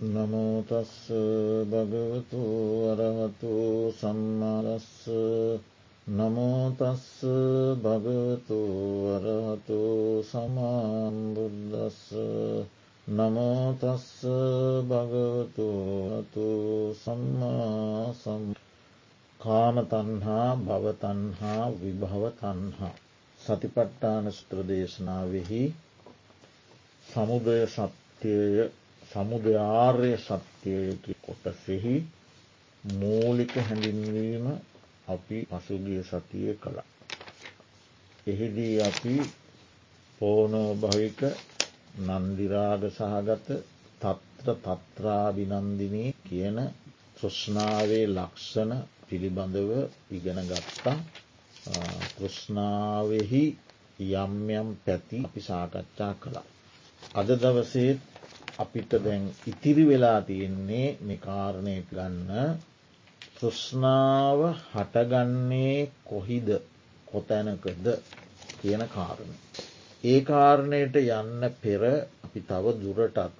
නමෝතස්ස භගවතු අරහතු සම්මාරස්ස නමෝතස්ස භගවතු අරහතු සමාම්බුද්දස්ස නමෝතස්ස භගවතු අතු සම්මා සම් කාමතන්හා භවතන්හා විභවතන්හා සතිපට්ටාන ස්ත්‍රදේශනාවෙහි සමුදය සත්‍යය සමුදයාර්ය සත්‍යයකි කොටසෙහි මූලික හැඳින්වීම අපි පසුගිය සතිය කළා. එහිදී අපි පෝනෝභවික නන්දිරාග සහගත තත්ත්‍ර තත්‍රාභිනන්දිනී කියන තෘෂ්නාවේ ලක්ෂණ පිළිබඳව ඉගෙන ගත්තා තෘෂ්නාවෙහි යම් යම් පැති අපි සාකච්ඡා කළා. අද දවසේත් අපිට දැන් ඉතිරි වෙලා තියෙන්නේ මේ කාරණය ගන්න තෘෂ්නාව හටගන්නේ කොහිද කොතැනකද කියන කාරණ. ඒ කාරණයට යන්න පෙර අපි තව දුරටත්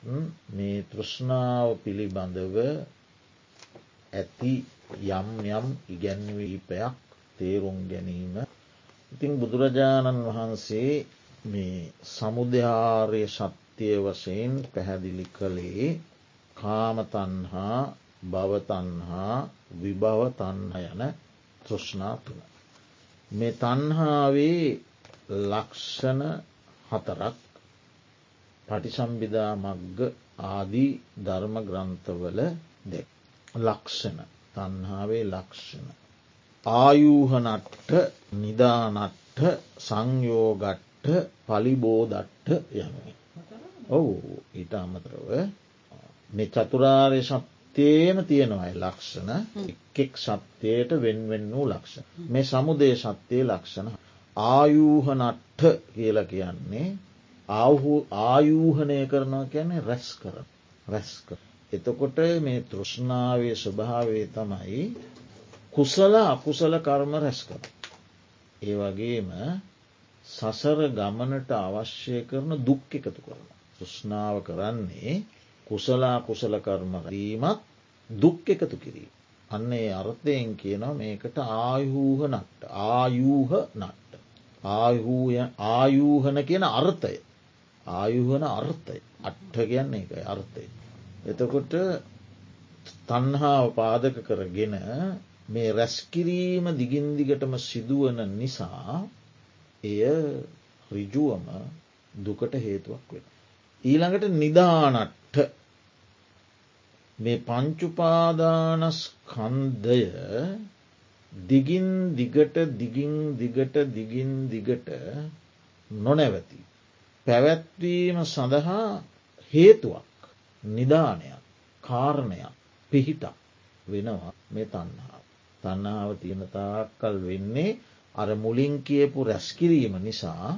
මේ තෘෂ්ණාව පිළිබඳව ඇති යම් යම් ඉගැන්වීපයක් තේරුම් ගැනීම. ඉතින් බුදුරජාණන් වහන්සේ මේ සමුදහාරය ශත් සත්‍යය වශයෙන් පැහැදිලි කළේ කාමතන්හා භවතන්හා විභවතන්හ යන තෘෂ්නා තුළ. මේ තන්හාවේ ලක්ෂණ හතරක් පටිසම්බිදා මග්ග ආදී ධර්ම ග්‍රන්ථවල දෙ. ලක්ෂණ තන්හාාවේ ලක්ෂණ. ආයූහනට්ට නිදානට්ට සංයෝගට්ට පලිබෝදට්ට යනුවෙන්. ඔවු ඊට අමතරව මේ චතුරාර්ය සත්‍යයම තියෙනවයි ලක්ෂණ එක්ෙක් සත්‍යයට වෙන්වෙන් වූ ලක්ෂණ. මේ සමුදේ සත්‍යය ලක්ෂණ ආයූහනට්ට කියල කියන්නේ ආයූහනය කරනවා කියන්නේ රැස් කර රැස්ක. එතකොට මේ තෘෂ්ණාවේ ස්වභාවේ තමයි කුසල අකුසල කර්ම රැස් කර. ඒ වගේම සසර ගමනට අවශ්‍ය කරන දුක් එකතු කරන. තෘෂ්ණාව කරන්නේ කුසලා කුසල කර්මරීමත් දුක් එකතු කිරීම. අන්නේ අර්ථයෙන් කියනවා මේකට ආයූහ නට්ට ආයූහ නට්ට. ආයූහන කියන අර්ථය. ආයුහන අර්ථය අට්ට කියන්නේ එක අර්ථය. එතකොට තන්හාාව පාදක කරගෙන මේ රැස්කිරීම දිගින්දිගටම සිදුවන නිසා එය රිජුවම දුකට හේතුවක් වෙන. ඊළඟට නිදානට්ට මේ පංචුපාදානස්කන්දය දිගින් දිගට දිගින් දිගට දිගින් දිගට නොනැවති. පැවැත්වීම සඳහා හේතුවක් නිධානයක් කාරණයක් පිහිටක් වෙනවා මේ තන්නාව. තන්නාව තියෙනතාකල් වෙන්නේ අර මුලින් කියපු රැස්කිරීම නිසා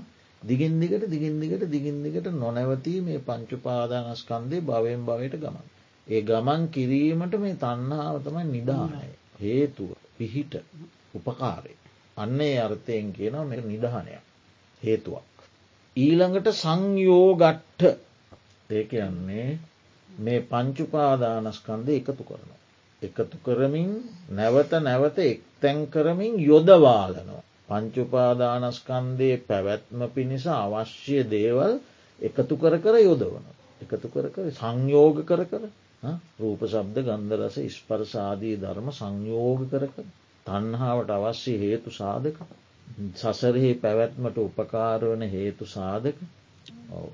දිගින් දිගට දිගින් දිගට දිගින් දිගට නොනැවතී මේ පංචුපාදානස්කන්දේ භවයෙන් භවයට ගමන්. ඒ ගමන් කිරීමට මේ තන්නාව තමයි නිධානය හේතුව පිහිට උපකාරය. අන්නේ අර්ථයෙන් කියන මෙ නිධානයක් හේතුවක්. ඊළඟට සංයෝගට්ට ඒ කියන්නේ මේ පංචුපාදානස්කන්දය එකතු කරන. එකතු කරමින් නැවත නැවත එක්තැන් කරමින් යොදවාලනවා. පංචුපාදානස්කන්දයේ පැවැත්ම පිණිස අවශ්‍ය දේවල් එකතු කර කර යොදවන. එකතු කර කර සංයෝග කර කර රූප සබ්ද ගන්ධරස ස්පරසාදී ධර්ම සංයෝග කර කර තන්හාාවට අවශ්‍ය හේතු සාධක. සසරහි පැවැත්මට උපකාරවන හේතු සාධක.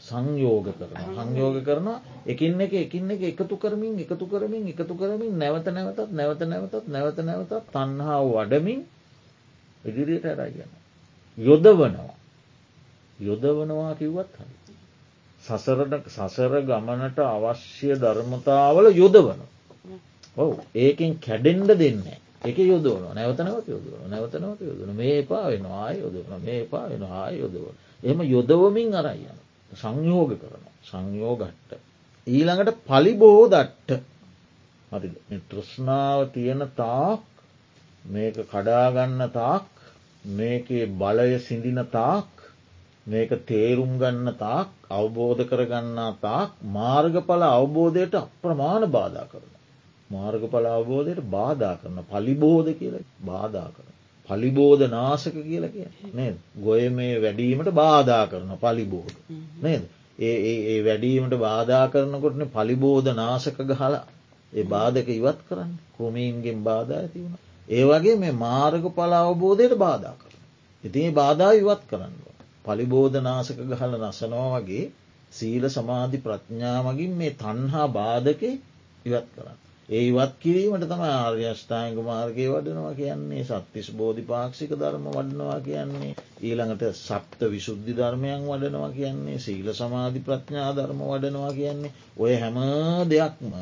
සංයෝග කරන සංයෝග කරන එකින් එක එකින් එක එකතු කරමින් එකතු කරමින් එකතු කරමින් නැවත නැවතත් නැවත නැවතත් නැවත නැවතත් තන්හාාව වඩමින් ඉදිරියට ඇරගෙන. යොදවනවා. යොදවනවා කිව්වත් හරි. සසරට සසර ගමනට අවශ්‍ය ධර්මතාවල යොදවන. ඔව ඒකෙන් කැඩෙන්ඩ දෙන්න එක යොදවන නැවතනවත් යොදවන නැවතනවත් යොදන මේ එපා වෙන ආය යොදවන මේ එපා වෙන ආය යොදවන. එම යොදවමින් අරයන සංයෝග කරන සංයෝගට්ට. ඊළඟට පලිබෝ දට්ට හරි තෘෂ්ණාව තියෙන තාක් මේක කඩාගන්න තාක් මේකේ බලය සිඳින තාක් මේක තේරුම් ගන්න තාක් අවබෝධ කරගන්නා තාක් මාර්ගඵල අවබෝධයට අප්‍රමාණ බාධා කරන. මාර්ගඵල අවබෝධයට බාධා කරන පලිබෝධ කියල බාධා කරන. පලිබෝධ නාසක කියල කිය ගොය මේ වැඩීමට බාධා කරන පලිබෝධ. නේද? ඒ ඒ වැඩීමට බාධා කරනකොටන පලිබෝධ නාසක ගහලා ඒ බාධක ඉවත් කරන්න. කෘමීන්ගෙන් බාධා ඇති වුණ. ඒවගේ මේ මාර්ග පල අවබෝධයට බාධා කරන. ඉතින් බාධා ඉවත් කරන්න. පලිබෝධනාසක ගහල නසනවා වගේ සීල සමාධි ප්‍රඥාමගින් මේ තන්හා බාධක ඉවත් කරන්න. ඒ ඉවත් කිරීමට තම ආර්යෂ්ඨායක මාර්ගය වඩනවා කියන්නේ සත්තිස් බෝධි පාක්ෂික ධර්ම වඩනවා කියන්නේ ඊළඟට සප්ත විශුද්ධි ධර්මයන් වඩනවා කියන්නේ සීල සමාධි ප්‍රඥා ධර්ම වඩනවා කියන්නේ ඔය හැම දෙයක්ම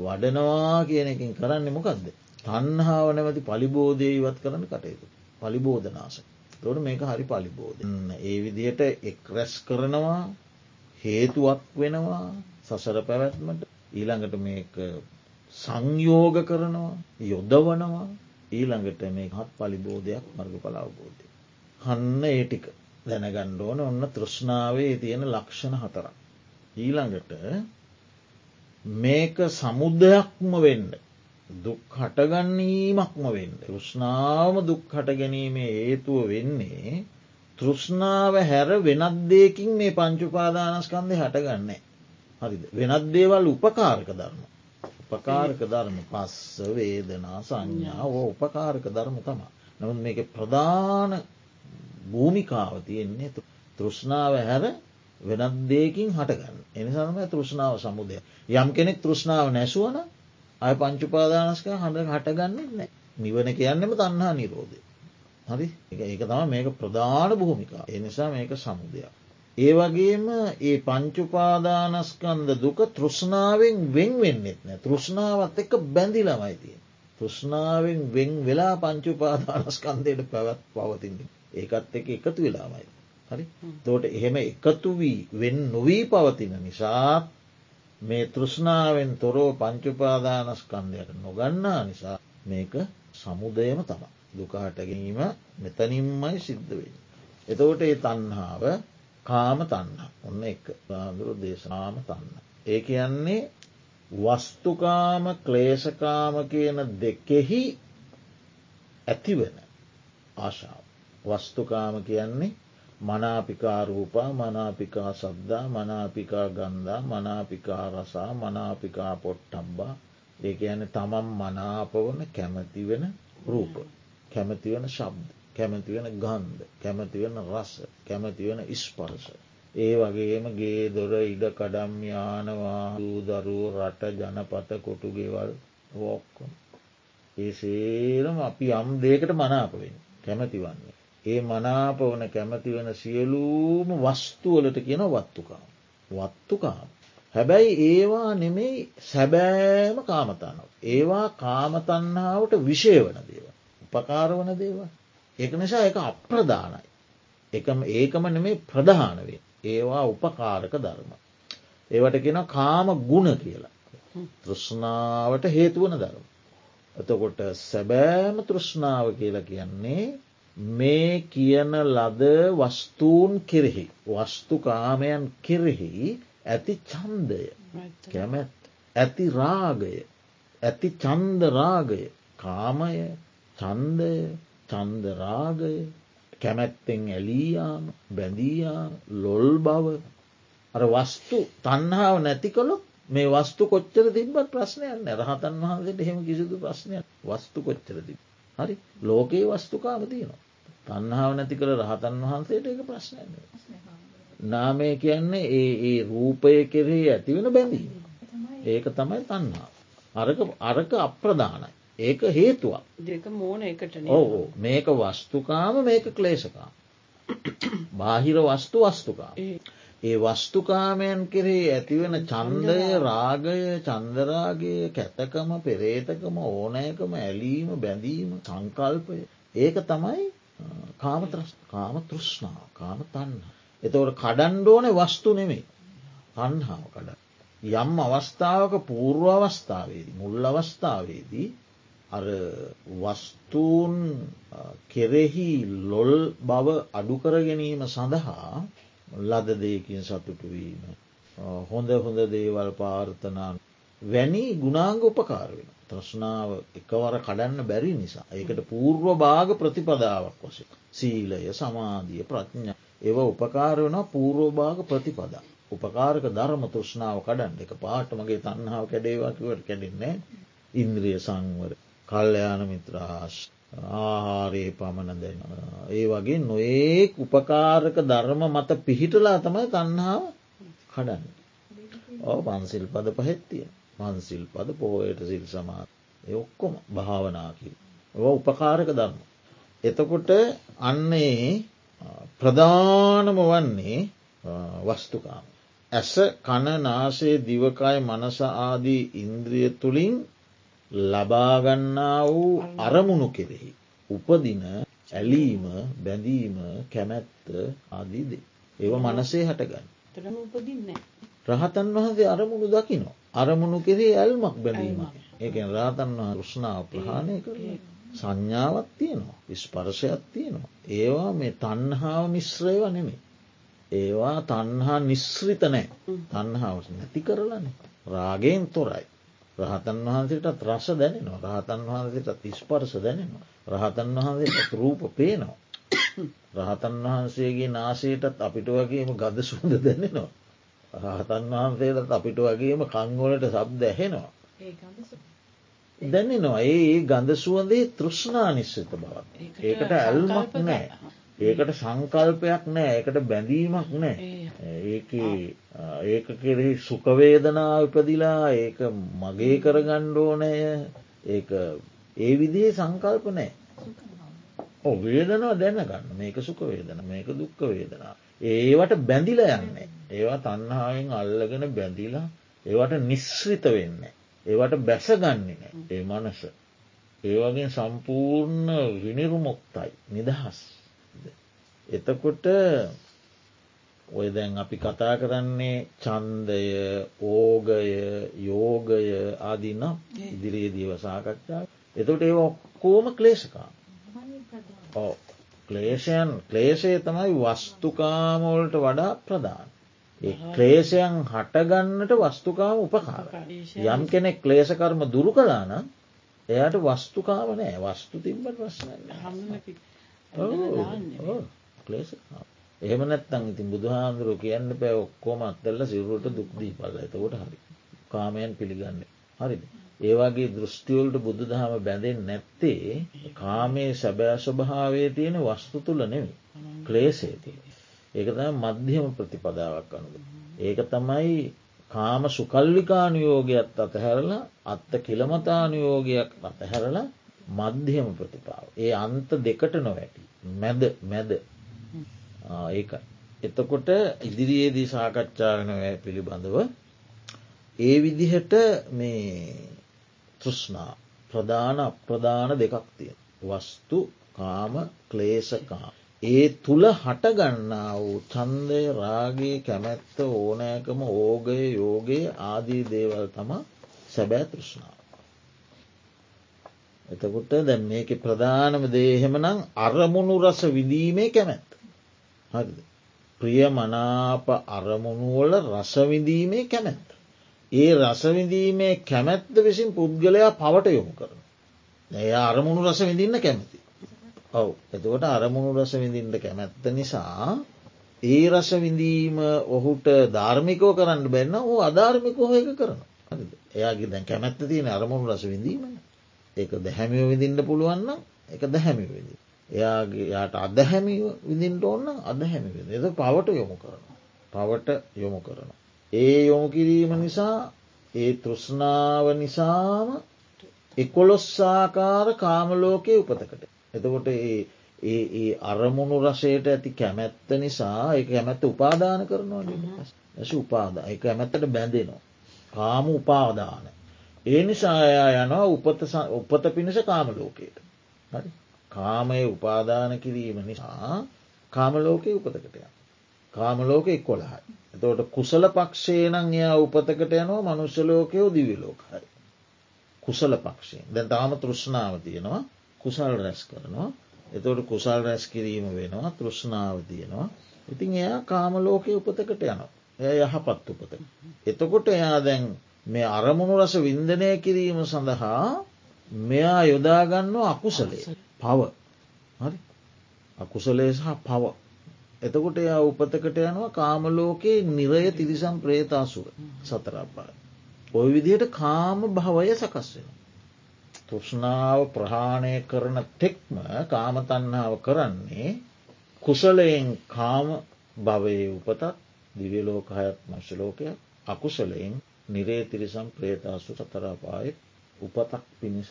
වඩනවා කියන එකින් කරන්න මොකක්ද. තන්හාාව නැමති පලිබෝධය ඉවත් කරන්න කටයුතු. පලිබෝධනාස. තොට මේක හරි පලිබෝධ. ඒ විදියට එක් රැස් කරනවා හේතුවක් වෙනවා සසර පැවැත්මට ඊළඟට මේක සංයෝග කරනවා යොදවනවා ඊළඟට මේ හත් පලිබෝධයක් මර්ග පලාවබෝධය. හන්න ඒ ටික දැනගණ්ඩෝන ඔන්න තෘෂ්ණාවේ තියෙන ලක්ෂණ හතරක්. ඊළඟට මේක සමුද්දයක්ම වෙන්න. දුක් හටගන්නීමක්ම වෙන්න. තෘෂ්ණාවම දුක් හට ගැනීමේ හේතුව වෙන්නේ තෘෂ්ණාව හැර වෙනත් දෙයකින් මේ පංචුපාදානස්කන්දය හටගන්නේ. හරිද වෙනත් දේවල් උපකාරක ධර්ම. උපකාරක ධර්ම පස්ස වේදනා සංඥාව උපකාරක ධර්ම තමා. නමුත් මේක ප්‍රධාන භූමිකාව තියෙන්නේ තෘෂ්ණාව හැර වෙනත් දෙයකින් හටගන්න එනිසාම තෘෂ්ණාව සමුදය යම් කෙනෙක් තෘෂ්ණාව නැසුවන අය පංචුපාදානස්ක හඳ හටගන්න නෑ. නිවන කියන්නෙම තන්හා නිරෝධය. හරි? ඒක තම මේක ප්‍රධාන භූමිකා. එනිසා මේක සමුදයක්. ඒ වගේම ඒ පංචුපාදානස්කන්ද දුක තෘෂ්ණාවෙන් වෙන් වෙන්නෙත් නෑ. තෘෂ්ණාවත් එක බැඳිලමයිතිය. තෘෂ්ණාවෙන් වෙන් වෙලා පංචුපාදානස්කන්දයට පැවත් පවතින්න. ඒකත් එක එකතු වෙලාමයි. හරි? තෝට එහෙම එකතු වී වෙන් නොවී පවතින නිසා මේ තෘෂ්ණාවෙන් තොරෝ පංචුපාදානස්කන්දයට නොගන්නා නිසා මේක සමුදයම තම දුකාට ගැනීම මෙතනින්මයි සිද්ධ වෙන්න. එතවට ඒ තන්හාාව කාම තන්න ඔන්න එක රාදුරු දේශනාම තන්න. ඒ කියන්නේ වස්තුකාම ක්ලේශකාම කියන දෙකෙහි ඇතිවන ආශාව. වස්තුකාම කියන්නේ මනාපිකාරූපා මනාපිකා සද්දා මනාපිකා ගන්ධා මනාපිකා රසා මනාපිකා පොට්ටම්බා ඒ ඇන තමම් මනාපවන කැමතිවෙන රූප කැමතිවන ශබ්ද කැමතිවෙන ගන්ධ කැමතිවෙන රස කැමතිවෙන ඉස්පර්ස. ඒ වගේම ගේ දොර ඉඩ කඩම් යානවා දූදරුව රට ජනපත කොටු ගෙවල් වෝක්කොම. ඒ සේරම අපි යම් දේකට මනාපවෙන් කැමතිවන්නේ. ඒ මනාප වන කැමති වෙන සියලූම වස්තුවලට කියන වත්තුකාම. වත්තුකාම. හැබැයි ඒවා නෙමෙයි සැබෑම කාමතන්නව. ඒවා කාමතන්නාවට විෂය වන දේව. උපකාර වන දේවා. ඒක නිසා එක අප්‍රධානයි. එකම ඒකම නෙමේ ප්‍රධානවේ. ඒවා උපකාරක ධර්ම. ඒවට කියෙන කාම ගුණ කියලා. තෘෂ්ණාවට හේතුවන ධර්ම. එතකොට සැබෑම තෘෂ්ණාව කියලා කියන්නේ මේ කියන ලද වස්තූන් කෙරෙහි වස්තුකාමයන් කෙරෙහි ඇති චන්දය කැමැත් ඇති රාගය ඇති චන්දරාගය කාමය චන්දය චන්දරාගය කැමැත්තෙන් ඇලීයාම බැඳීයාම ලොල් බව. අර වස්තු තන්හාාව නැති කොළොත් මේ වස්තු කොච්චර තිබත් ප්‍රශ්නයන්න රහතන් වහන්සේට එහෙම කිසිදු ප්‍රශ්නයක් වස්තු කොච්චර තිබ. හරි? ලෝකයේ වස්තුකාම තියනවා. තන්හාාව නැති කළ රහතන් වහන්සේට එක ප්‍රශ්නය. නාමය කියන්නේ ඒ ඒ රූපය කෙරෙහි ඇතිවෙන බැඳීම. ඒක තමයි තන්හා. අරක අරක අප්‍රධානයි. ඒක හේතුවක් මෝන එකට ඕ මේක වස්තුකාම මේක ක්ලේශකාම බාහිර වස්තු වස්තුකා ඒ වස්තුකාමයන් කෙරේ ඇතිවෙන චන්දය රාගය චන්දරාගේ කැතකම පෙරේතකම ඕනෑකම ඇලීම බැඳීම සංකල්පය ඒක තමයි කාම තෘෂ්ණාව කාම තන්න එතවට කඩන්්ඩෝන වස්තු නෙමේ තන්හාව කඩ යම් අවස්ථාවක පූර්ව අවස්ථාවේදී මුල් අවස්ථාවේදී අර වස්තූන් කෙරෙහි ලොල් බව අඩුකර ගැනීම සඳහා ලද දෙයකින් සතුටුවීම. හොඳ හොඳ දේවල් පාර්ථනා වැනි ගුණාංග උපකාර වෙන. ත්‍රශ්නාව එකවර කඩන්න බැරි නිසා. ඒකට පූර්ව භාග ප්‍රතිපදාවක් වස. සීලය සමාධිය ප්‍රඥා ඒව උපකාර වන පූර්වභාග ප්‍රතිපදා. උපකාරක ධර්ම තෘෂ්ණාව කඩන්න එක පාට මගේ තන්නාව කැඩේවාකිවට කැඩෙන්නේ ඉන්ද්‍රිය සංවර කල්්‍යයාන මිත්‍රාශ ආහාරයේ පමණ දෙන්න. ඒ වගේ නොඒක් උපකාරක ධර්ම මත පිහිටලා තමයි තන්නාව කඩන්න. ඕ පන්සිල් පද පහෙත්තිය මන්සිල් පද පෝයට සිල් සමාත් ඔක්කොම භාවනාකිල්. ඔ උපකාරක ධර්ම. එතකොට අන්නේ ප්‍රධානම වන්නේ වස්තුකාම. ඇස කණනාසේ දිවකයි මනස ආදී ඉන්ද්‍රිය තුළින් ලබාගන්නා වූ අරමුණු කෙරෙහි. උපදින ඇලීම බැඳීම කැමැත්ත ආදීදේ. ඒව මනසේ හටගන්න. රහතන් වහන්සේ අරමුණු දකිනෝ. අරමුණු කෙරේ ඇල්මක් බැලීම. ඒක රාතන් වහ ෘෂ්නාව ප්‍රහාණය කර. සංඥාවත් තියනවා විස්පර්ශයක් තියනවා. ඒවා මේ තන්හාාව මිශ්‍රයව නෙමේ. ඒවා තන්හා නිශ්‍රිත නෑ තන්හාව නැති කරලන. රාගෙන් තොරයි. රහතන් වහන්සේටත් රස දැනෙනවා රහතන් වහන්සේට තිස්පර්ස දැනෙනවා. රහතන් වහන්සේට රූප පේනවා. රහතන් වහන්සේගේ නාසයටත් අපිට වගේම ගද සුන්ද දැනෙනවා. රහතන් වහන්සේටත් අපිට වගේම කංගොලට සබ්ද ඇහෙනවා. දැනෙනවා ඒ ගඳ සුවන්දේ තෘෂ්ණා නිශ්චත බවක්. ඒකට ඇල්මක් නෑ. ඒකට සංකල්පයක් නෑ ඒකට බැඳීමක් නෑ. ඒක ඒක කෙරෙහි සුකවේදනා උපදිලා ඒක මගේ කරගණ්ඩෝනය ඒ ඒ විදිේ සංකල්ප නෑ. ඕ වේදනවා දැනගන්න මේක සුක වේදන මේක දුක්ක වේදනා. ඒවට බැඳිල යන්නේ. ඒවා තන්හාාවෙන් අල්ලගෙන බැඳිලා ඒවට නිශ්‍රිත වෙන්නේ. ඒවට බැසගන්නේ නෑ ඒ මනස. ඒවගේ සම්පූර්ණ විනිරුමොක්තයි නිදහස්. එතකොට ඔය දැන් අපි කතා කරන්නේ චන්දය ඕගය යෝගය ආදින්න ඉදිරියේ දීව සාකච්ඡා. එතොට ඒ ඔක්කෝම ක්ලේශකා. ක්ලේෂයන් ක්ලේෂය තමයි වස්තුකාමෝල්ට වඩා ප්‍රධාන. ක්ලේෂයන් හටගන්නට වස්තුකාම උපකාර. යම් කෙනෙක් ක්ලේෂකර්ම දුරු කලාන එයට වස්තුකාම නෑ වස්තු තිබට ප්‍රශ්න ක්ලේෂ එහෙම නැත්තන් ඉතින් බුදුහාන්දුරු කියන්න පැ ඔක්කෝම අත්තල්ල සිරුවට දුක්දී පල එතකොට හරි. කාමයන් පිළිගන්න. හරිද. ඒවාගේ දෘෂ්ටියවලට බුදු දහම බැඳෙන් නැත්තේ කාමේ සැබෑ ස්වභාවේ තියෙන වස්තු තුළ නෙවි ක්ලේසේ තියෙන. ඒක තම මධ්‍යම ප්‍රතිපදාවක් අනුද. ඒක තමයි කාම සුකල්ලිකානුයෝගයක් අතහැරලා අත්ත කිලමතානුයෝගයක් අතහැරලා මධ්‍යම ප්‍රතිපාව. ඒ අන්ත දෙකට නොවැටි. මැද මැද ඒකයි. එතකොට ඉදිරියේදී සාකච්ඡාවන පිළිබඳව ඒ විදිහට මේ තෘෂ්නා ප්‍රධාන අප්‍රධාන දෙකක් තිය. වස්තු කාම ක්ලේසකා. ඒ තුළ හටගන්නා වූ චන්දය රාගේ කැමැත්ත ඕනෑකම ඕගය යෝගයේ ආදී දේවල් තම සැබෑ තෘෂ්ණාව. එතකොට දැ මේක ප්‍රධානම දේහෙමනම් අරමුණු රස විඳීමේ කැමැත්ත. හරිද. ප්‍රිය මනාප අරමුණුවල රසවිඳීමේ කැමැත්ත. ඒ රසවිඳීමේ කැමැත්ත විසින් පුද්ගලයා පවට යොමු කරන. එය අරමුණු රස විඳින්න කැමති. ඔව් එතකොට අරමුණු රස විඳින්ට කැමැත්ත නිසා ඒ රස විඳීම ඔහුට ධර්මිකෝ කරන්න බැන්න ඕ අධර්මිකෝ එක කරන. එයාගේ දැන් කැමැත්ත තියෙන අරමුණු රස විඳීමන ඒක දැහැමියෝ විඳින්ට පුළුවන්න එක දැහැමි විදි. එයාගේ යාට අදහැමි විඳින්ට ඔන්න අදහැමි විද එද පවට යොමු කරන. පවට යොමු කරන. ඒ යොමු කිරීම නිසා ඒ තෘෂ්ණාව නිසාම එකොළොස්සාකාර කාමලෝකයේ උපතකට. එතකොට ඒ අරමුණු රසයට ඇති කැමැත්ත නිසා ඒ කැමැත්ත උපාදාන කරනවා ඇස උපාද එක ඇමැත්තට බැඳෙනවා. කාම උපාදාන. ඒ නිසායා යනවා උපත පිණිස කාමලෝකයට. හරි කාමය උපාදාන කිරීම නිසා කාමලෝකය උපතකටය. කාමලෝක එක් කොළහයි. එතවට කුසල පක්ෂේ නං එයා උපතකට යනවා මනුෂ්‍යලෝකයෝ දිවිලෝකයි. කුසල පක්ෂයෙන් දැන් තාම තෘෂ්ණාව තියෙනවා කුසල් රැස් කරනවා එතවට කුසල් රැස් කිරීම වෙනවා තෘෂ්ණාව තියෙනවා ඉතින් එයා කාමලෝකය උපතකට යනවා එය යහපත් උපත. එතකොට එයා දැන් මේ අරමුණු රස වින්දනය කිරීම සඳහා මෙයා යොදාගන්න අකුසලේ පව හරි අකුසලේ සහ පව. එතකොට එයා උපතකට යනවා කාමලෝකයේ නිරය තිරිසම් ප්‍රේතාසුර සතරාපාය. ඔය විදිහට කාම භවය සකස් වෙන. තෘෂ්ණාව ප්‍රහාණය කරන තෙක්ම කාමතන්නාව කරන්නේ කුසලයෙන් කාම භවයේ උපතත් දිවියලෝක හයත් මංශලෝකයක් අකුසලයෙන් නිරේ තිරිසම් ප්‍රේතාසු සතරාපාය උපතක් පිණිස.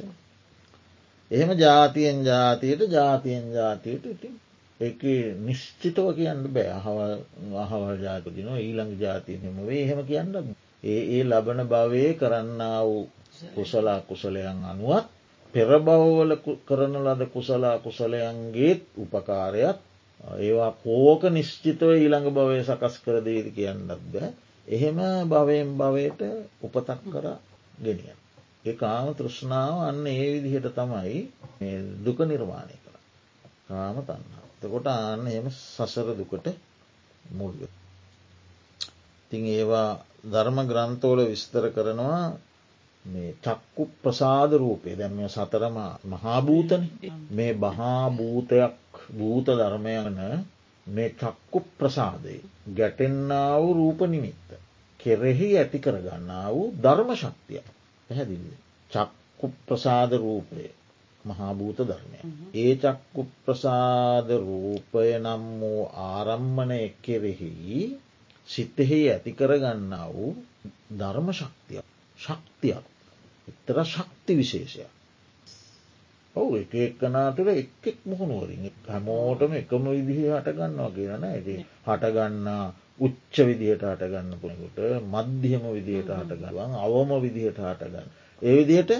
එහෙම ජාතියෙන් ජාතියට ජාතියෙන් ජාතියට ඉතින් එක නිශ්චිතව කියන්න බෑ. අහවල් අහවල් ජාතිදින ඊළඟ ජාතියනෙම වේ එහෙම කියන්න ඒ ඒ ලබන භවයේ කරන්න වූ කුසලා කුසලයන් අනුවත් පෙරබවවල කරන ලද කුසලා කුසලයන්ගේත් උපකාරයක් ඒවා කෝක නිශ්චිතව ඊළඟ භවය සකස් කර දේද කියන්නත් බෑ එහෙම භවයෙන් භවයට උපතක් කර ගෙනිය. ඒ කාම තෘෂ්ණාව අන්න ඒ විදිහට තමයි දුක නිර්මාණය කළ. කාම තන්නා. තකොට අන්න එම සසර දුකට මුල්ග. තිං ඒවා ධර්ම ග්‍රන්ථෝල විස්තර කරනවා මේ චක්කු ප්‍රසාද රූපය දැම සතරම මහාභූතන මේ බහාභූතයක් භූත ධර්මයන මේ චක්කු ප්‍රසාදය ගැටෙන්න්නා වූ රූප නිමිත්ත. කෙරෙහි ඇති කරගන්නා වූ ධර්ම ශක්තිය පැහැදිලි. චක්කු ප්‍රසාද රූපය මහාභූත ධර්මය. ඒ චක්කු ප්‍රසාද රූපය නම් වූ ආරම්මණය කෙරෙහි සිත්තෙහි ඇති කරගන්නා වූ ධර්ම ශක්තිය ශක්තියක් එක්තර ශක්ති විශේෂයක්. ඔවු එක එක්කනාතුර එක්ෙක් මුහුණුවරින් හැමෝටම එකම විදිහ හටගන්නවා කියරන ඇති හටගන්නා උච්ච විදිහට හටගන්න පුළකුට මධ්‍යම විදිහට හටගවන් අවම විදිහට හටගන්න. ඒ විදිහට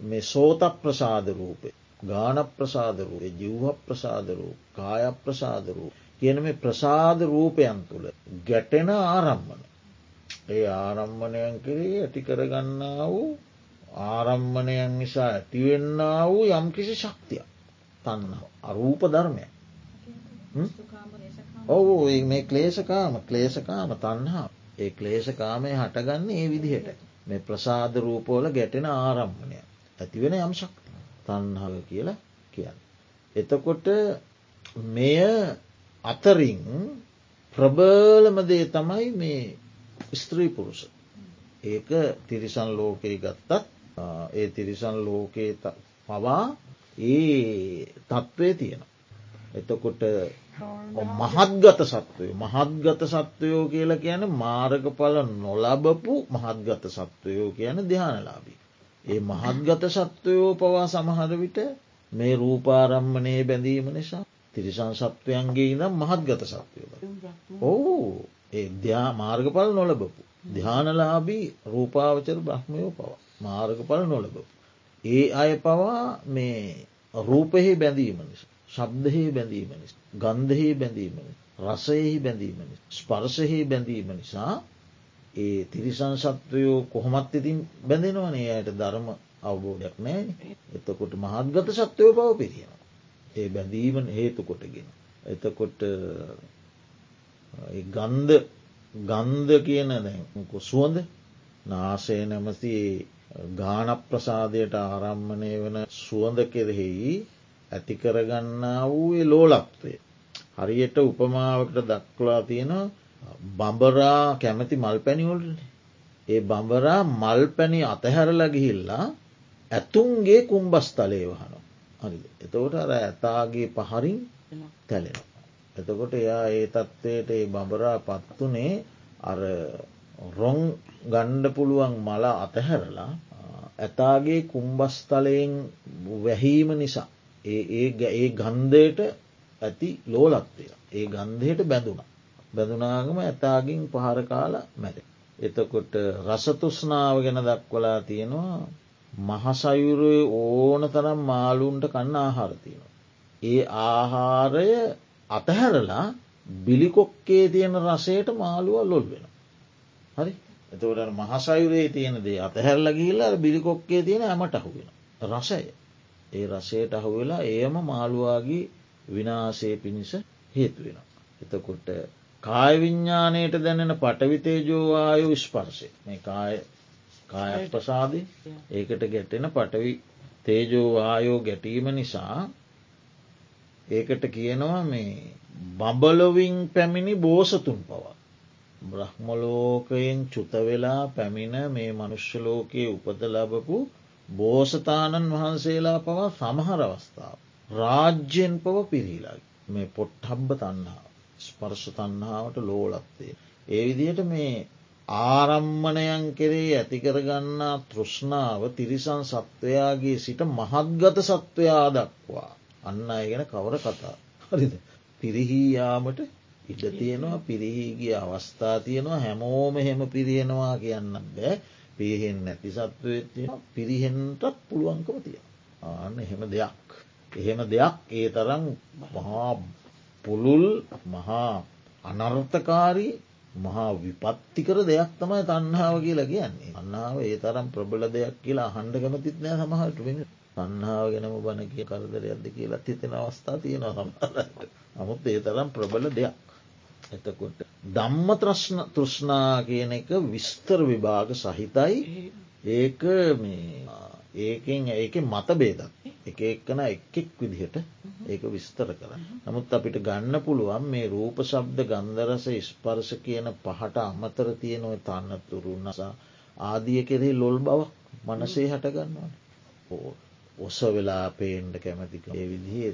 මේ සෝත ප්‍රසාද රූපේ ගාන ප්‍රසාදරූපේ ජිව්හ ප්‍රසාදරූ කාය ප්‍රසාදරූ කියන මේ ප්‍රසාද රූපයන් තුළ ගැටෙන ආරම්මන. ඒ ආරම්මණයන් කරේ ඇති කරගන්නා වූ ආරම්මණයන් නිසා ඇතිවෙන්න වූ යම්කිසි ශක්තිය තන්නාව අරූප ධර්මය ඔවු මේ ක්ලේෂකාම ක්ලේෂකාම තන්හා ඒ ක්ලේෂකාමය හටගන්නේ ඒ විදිහට. මේ ප්‍රසාද රූපෝල ගැටෙන ආරම්මණය. ඇතිවෙන යම් ශක්ති තන්හාව කියලා කියන්න. එතකොට මෙය අතරින් ප්‍රබලමදේ තමයි මේ ස්ත්‍රී පුරුෂ. ඒක තිරිසන් ලෝකයේ ගත්තත් ඒ තිරිසන් ලෝකයේ පවා ඒ තත්ත්වය තියෙන. එතකොට මහත්ගත සත්වය මහත්ගත සත්වයෝ කියලා කියන මාර්ගඵල නොලබපු මහත්ගත සත්වයෝ කියන දෙහනලාබී. ඒ මහත්ගත සත්වයෝ පවා සමහර විට මේ රූපාරම්මනයේ බැඳීම නිසා තිරිසන් සත්වයන්ගේ ඉනම් මහත්ගත සත්වයෝ. ඕ ඒ මාර්ගඵල නොලබපු. ධ්‍යානලාබී රූපාවචර බ්‍රහ්මයෝ පවා. මාර්ගඵල නොලබ. ඒ අය පවා මේ රූපෙහි බැඳීමනිස. ශබ්දහි බැඳීමනිස්. ගන්ධහි බැඳීමනි. රසයෙහි බැඳීමනි. ස්පර්ශහි බැඳීම නිසා ඒ තිරිසං සත්වයෝ කොහොමත් ඉතින් බැඳෙනවනේ අයට ධර්ම අවබෝධයක් නෑ එතකොට මහත්ගත සත්වයෝ පව පිරියෙන. ඒ බැඳීමන හේතු කොටගෙන. එතකොට ගන්ධ ගන්ධ කියන දැන් සුවඳ නාසය නැමති ගාන ප්‍රසාදයට ආරම්මණය වන සුවඳ කෙරෙහි ඇතිකරගන්නා වූ ලෝලක්තය. හරියට උපමාවකට දක්ලා තියෙන බඹරා කැමති මල් පැනිවලට ඒ බඹරා මල් පැණි අතහැරල ගිහිල්ලා ඇතුන්ගේ කුම්බස්තලේ වහන. හරි එතකොට අර ඇතාගේ පහරින් තැලෙන. එතකොට එයා ඒ තත්ත්වයට ඒ බඹරා පත්තුනේ අර රොං ගණ්ඩ පුළුවන් මල අතහැරලා ඇතාගේ කුම්බස්තලයෙන් වැහීම නිසා ඒ ඒ ගන්ධයට ඇති ලෝලත්වය ඒ ගන්ධයට බැඳුන. බැඳුනාගම ඇතාගින් පහරකාල මැට. එතකොට රසතුස්නාව ගැන දක්වලා තියෙනවා මහසයුරේ ඕන තරම් මාලුන්ට කන්න ආහාරතියෙන. ඒ ආහාරය අතහැරලා බිලිකොක්කේ තියෙන රසයට මාළුව ලොල් වෙන. හරි එතවට මහසයුරේ තියෙන දේ අතහැරල ගිල්ල බිලිකොක්කේ තියෙන ඇමට අහුවෙන. රසය. ඒ රසයට අහුවෙලා ඒම මාළුවාගේ විනාසේ පිණිස හේතුවෙන. එතකොට කායවිඤ්ඥානයට දැනෙන පටවිතේජෝවායු ස්පර්ශය මේ කාය කාය ප්‍රසාද ඒකට ගැටෙන පටවි තේජෝවායෝ ගැටීම නිසා ඒකට කියනවා මේ බබලොවින් පැමිණි බෝසතුන් පවා. බ්‍රහ්මලෝකයෙන් චුතවෙලා පැමිණ මේ මනුෂ්‍යලෝකයේ උපත ලබපු බෝසතාණන් වහන්සේලා පවා සමහර අවස්ථාව. රාජ්‍යයෙන් පව පිරිහිලා මේ පොට්හබ්බ තන්නාව ස්පර්ශ තන්නාවට ලෝලත්තේ. ඒ විදිහට මේ ආරම්මණයන් කෙරේ ඇතිකරගන්නා තෘෂ්ණාව තිරිසන් සත්වයාගේ සිට මහත්ගත සත්වයා දක්වා. අන්න අය ගැන කවර කතා හරිද. පිරිහීයාමට ඉඩ තියෙනවා පිරිහීගිය අවස්ථා තියෙනවා හැමෝම හෙම පිරියෙනවා කියන්න බෑ. පිහෙන් නැති සත්වය පිරිහෙන්ටත් පුළුවන්කම තිය. ආන්න එහෙම දෙයක්. එහෙම දෙයක් ඒ තරම් මහා පුළුල් මහා අනර්ථකාරී මහා විපත්තිකර දෙයක් තමයි තන්නාව කියලා කියන්නේ. අන්නාව ඒ තරම් ප්‍රබල දෙයක් කියලා හන්ඩ කමතිත් නෑ සමහට වෙන. තන්නාව ගෙනම බණ කිය කරදරයක්ද කියලා තිතෙන අවස්ථා තියෙනවා සමහරට නමුත් ඒ තරම් ප්‍රබල දෙයක්. එතකොට දම්ම ත්‍රශ්න තෘෂ්නා කියන එක විස්තර විභාග සහිතයි ඒක ඒකෙන් ඒක මත බේදක් එක එක්කන එකෙක් විදිහට ඒක විස්තර කර. නමුත් අපිට ගන්න පුළුවන් මේ රූප ශබ්ද ගන්දරස ස්පර්ශ කියන පහට අමතර තියෙනව තන්නතුරු නසා ආදිය කෙරෙහි ලොල් බව මනසේ හටගන්නවන. ඔස වෙලා පේන්ඩ කැමතික ඒ විදිහේ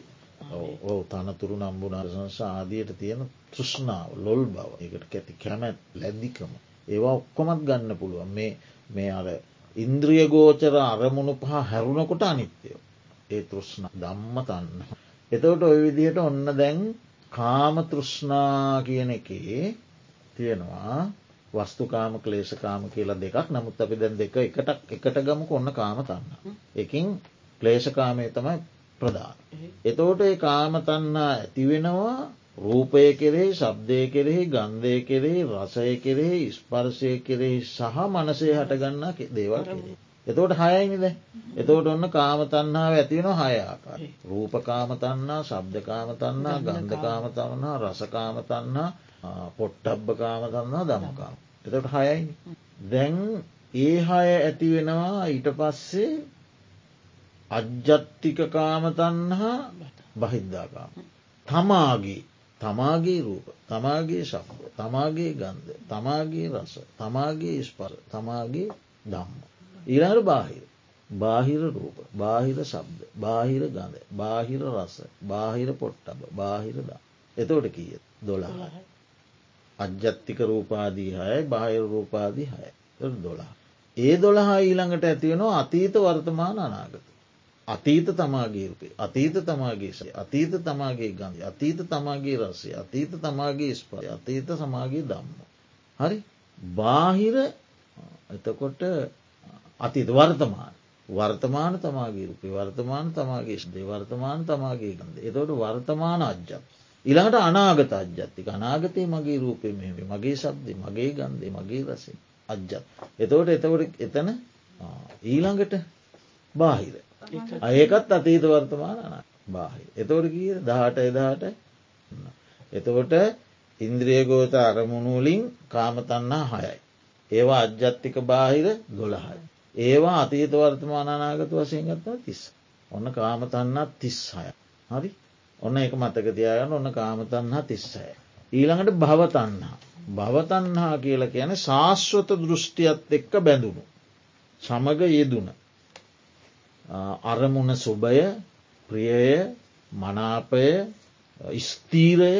ඕ තනතුරු නම්බුනාරසංස ආදියට තියෙන තෘෂ්ණාව ලොල් බව එකට කැති කැමැත් ලැද්දිකම. ඒවා ඔක්කොමත් ගන්න පුළුවන් මේ මේ අර ඉන්ද්‍රිය ගෝචර අරමුණු පහ හැරුණකොට අනිත්‍යයෝ. ඒ තෘෂ්ණ දම්ම තන්න. එතවට ඔය විදිහට ඔන්න දැන් කාම තෘෂ්ණා කියන එකේ තියෙනවා වස්තුකාම ක්ලේෂකාම කියලා දෙකක් නමුත් අපි දැන් දෙක එකට එකට ගමක ඔන්න කාම තන්න. එකින් ක්ලේෂකාමය තමයි ප්‍රධාන. එතෝට ඒ කාම තන්නා ඇතිවෙනවා රූපය කෙරෙහි ශබ්දය කෙරෙහි ගන්ධය කෙරෙහි රසය කෙරෙහි ස්පර්ශය කෙරෙහි සහ මනසේ හටගන්නා දේවල් කෙරේ. එතවට හයයිනිද එතවට ඔන්න කාමතන්නාව ඇතිවෙන හයාකාර. රූපකාමතන්නා ශබ්දකාමතන්නා ගන්ධකාමතන්නා රසකාමතන්නා පොට්ටබ්බකාමතන්නා දමකාම. එතට හයයිනි. දැන් ඒ හය ඇතිවෙනවා ඊට පස්සේ අජ්ජත්තික කාමතන්හා බහිද්ධාකාම. තමාගේ තමාගේ රූප තමාගේ ශක්්‍ර තමාගේ ගන්ධ තමාගේ රස තමාගේ ස්පර තමාගේ දම්ම. ඊරහට බාහිර බාහිර රූප බාහිර ශබ්ද බාහිර ගඳ බාහිර රස බාහිර පොට්ටබ බාහිර දා. එතෝට කිය දොලා. අජ්ජත්තික රූපාදී හයයි බාහිර රූපාදී හය දොලා. ඒ දොළහා ඊළඟට ඇතිවෙනවා අතීත වර්තමාන අනාගත. අතීත තමාගේ රූපේ අතීත තමාගේ ශය අතීත තමාගේ ගන්ධ අතීත තමාගේ රස්සේ අතීත තමාගේ ස්පය අතීත සමාගේ දම්ම. හරි? බාහිර එතකොට අතීත වර්තමාන. වර්තමාන තමාගේ රූපේ වර්තමාන තමාගේ ශ්දේ වර්තමාන තමාගේ ගන්ද එතකොට වර්තමාන අජ්ජත්. ඉළඟට අනාගත අජ්ජත්තික අනාගතය මගේ රූපය මෙම මගේ ශබ්දය මගේ ගන්දේ මගේ රසේ අජ්ජත්. එතවට එතවට එතන ඊළඟට බාහිර. ඒකත් අතීත වර්තමාන අන බාහි. එතවට කිය දාට එදාට එතකොට ඉන්ද්‍රියගෝත අරමුණුවලින් කාමතන්නා හයයි. ඒවා අජ්ජත්තික බාහිර දොළහයි. ඒවා අතීත වර්තමාන අනාගත වසයෙන් ගත්තා තිස්. ඔන්න කාමතන්නත් තිස් හය. හරි ඔන්න එක මතක තියාගන්න ඔන්න කාමතන්හා තිස්සය. ඊළඟට භවතන්හා. භවතන්හා කියල කියන ශාශ්වත දෘෂ්ටියත් එක්ක බැඳුණු. සමග යෙදුන. අරමුණ සුභය ප්‍රියය මනාපය ස්තීරය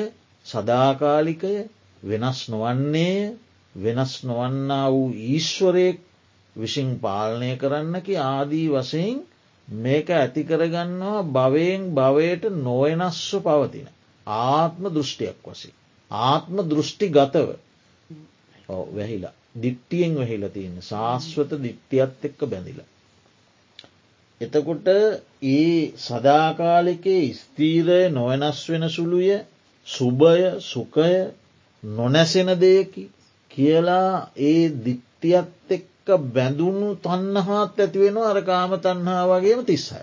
සදාකාලිකය වෙනස් නොවන්නේ වෙනස් නොවන්නා වූ ඊශ්වරයෙක් විසින් පාලනය කරන්නකි ආදී වසයෙන් මේක ඇතිකරගන්නවා භවයෙන් භවයට නොවෙනස්ව පවතින. ආත්ම දෘෂ්ටියක් වසේ. ආත්ම දෘෂ්ටි ගතව වැහිලා දිට්ටියෙන් වෙහිලා තියන්න ශාස්වත දිට්ටියත් එක්ක බැඳිලා. එතකොට ඒ සදාකාලිකේ ස්තීරය නොවෙනස් වෙන සුළුය සුභය සුකය නොනැසෙන දෙයකි කියලා ඒ දිට්ට ශක්තියත් එක්ක බැඳුණු තන්නහාත් ඇතිවෙන අරකාම තන්හා වගේම තිස්සය.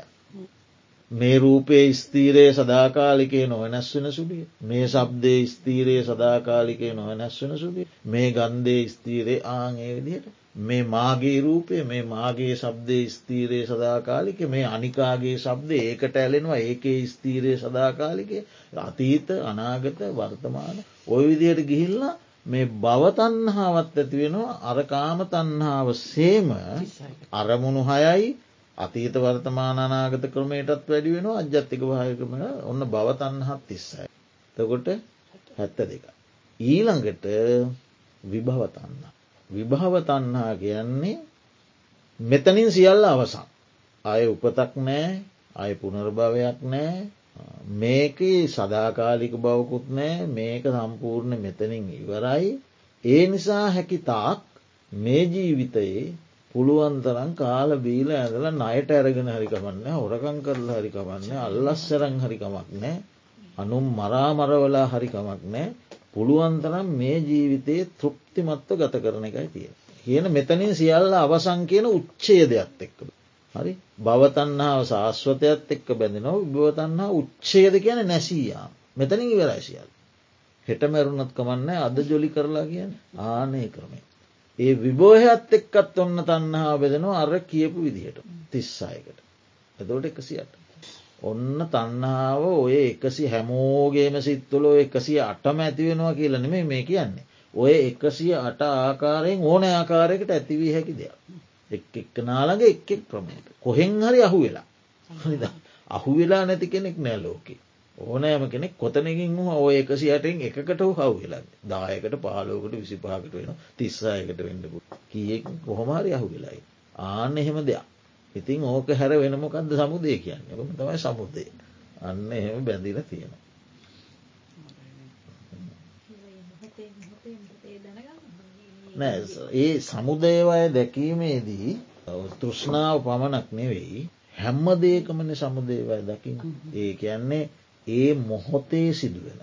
මේ රූපේ ස්තීරයේ සදාකාලිකය නොවනැස් වෙන සුඩිය මේ සබ්දේ ස්තීරයේ සදාකාලිකය නොවනැස් වෙන සුඩිය මේ ගන්දේ ස්තීරයේ ආංඒ විදියට මේ මාගේ රූපය මේ මාගේ සබ්දය ස්තීරයේ සදාකාලික මේ අනිකාගේ සබ්ද ඒකට ඇලෙනවා ඒකේ ස්තීරයේ සදාකාලිකය අතීත අනාගත වර්තමාන ඔය විදියට ගිහිල්ලා මේ බවතන්හාවත් ඇති වෙනවා අරකාම තන්හාාව සේම අරමුණු හයයි අතීත වර්තමාන අනාගත ක්‍රමයටත් වැඩි වෙන අජ්‍යත්තික භායකමට ඔන්න බවතන්හත් තිස්සයි. තකොට හැත්ත දෙක. ඊළඟට විභවතන්න. විභාවතන්හා කියන්නේ මෙතනින් සියල්ල අවසන්. අය උපතක් නෑ අය පුනර්භවයක් නෑ මේක සදාකාලික බවකුත් නෑ මේක සම්පූර්ණ මෙතනින් ඉවරයි. ඒ නිසා හැකි තාක් මේ ජීවිතයේ පුළුවන්තරන් කාල බීල ඇදල නයට ඇරගෙන හරිකමන්න හොරකං කරලා හරිකමන්න අල්ලස්සරං හරිකමක් නෑ අනුම් මරාමරවලා හරිකමක් නෑ පුළුවන්තරම් මේ ජීවිතයේ තෘප්තිමත්ව ගත කරන එකයි තිය. කියන මෙතනින් සියල්ල අවසං කියන උච්චේ දෙයක් එක්ක. හරි භවතන්නාව ශාස්වතයත් එක්ක බැඳෙනව භවතන්නා උච්චේද කියන නැසීයා මෙතනින් ඉවරයිසියල්. හෙට මැරුණත් කමන්න අද ජොලි කරලා කියන ආනය ක්‍රමේ. ඒ විබෝහයත් එක්කත් ඔන්න තන්නහා බෙදෙනවා අර කියපු විදිහට තිස්සායකට. එතෝට එකසියට. ඔන්න තන්නාව ඔය එකසි හැමෝගේම සිත්තුල එකසිය අටම ඇතිවෙනවා කියලා නෙමේ මේ කියන්නේ. ඔය එකසිය අට ආකාරයෙන් ඕන ආකාරයකට ඇතිවී හැකි දෙයක්. එක් එක්ක නාළඟ එක් එක් ක්‍රමයට කොහෙන් හරි අහු වෙලා අහු වෙලා නැති කෙනෙක් නෑ ලෝකේ ඕනෑම කෙනෙක් කොතනකින් වූ ඔය එකසියටෙන් එකකට හව් වෙලා දායකට පාලෝකට විසිපාකට වෙන තිස්සායකට වෙන්නපු කියෙක් කොහොමාරි අහු වෙලායි. ආන්න එහෙම දෙයක්. ඉතින් ඕක හැර වෙනමොකක්ද සමුදය කියන්න ම තමයි සමුදය. අන්න එහෙම බැඳිල තියෙනවා. නෑ ඒ සමුදේවය දැකීමේදී තෘෂ්ණාව පමණක් නෙවෙයි හැම්ම දේකමන සමුදේවය දකිින් ඒ කියන්නේ ඒ මොහොතේ සිදුවෙන.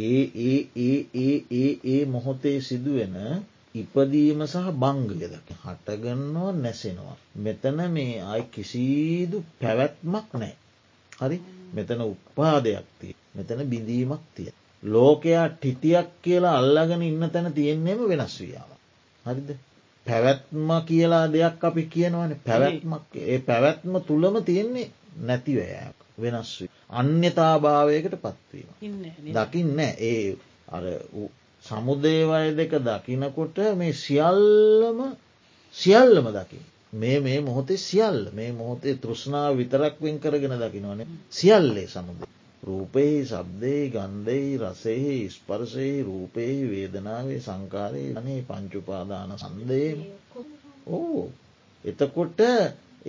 ඒ ඒ ඒ ඒ ඒ ඒ මොහොතේ සිදුවෙන ඉපදීම සහ බංගය දක හටගන්නවා නැසෙනවා. මෙතන මේ අයි කිසිදු පැවැත්මක් නෑ. හරි මෙතන උපාදයක් තිය මෙතන බිඳීමක් තිය. ලෝකයා ටිටියක් කියලා අල්ලගෙන ඉන්න තැන තියෙන්නේම වෙනස් වියාව. හරිද පැවැත්ම කියලා දෙයක් අපි කියනවන පැවැත්මක් ඒ පැවැත්ම තුළම තියෙන්නේ නැතිවයක් වෙනස්. අන්‍යතාභාවයකට පත්වීම. දකින්න ඒ අර සමුදේවය දෙක දකිනකොට මේ සියල්ලම සියල්ලම දකිින්. මේ මේ මොහොතේ සියල්ල මේ මොහොතේ තෘෂ්ණාව විතරක් වෙන් කරගෙන දකිනවනේ සියල්ලේ සමුද. රූපයෙහි සබ්දේ ගන්ධයි රසෙහි ස්පර්ශයෙහි රූපයෙහි වේදනාවේ සංකාරය අනේ පංචුපාදාන සන්දය ඕ එතකොට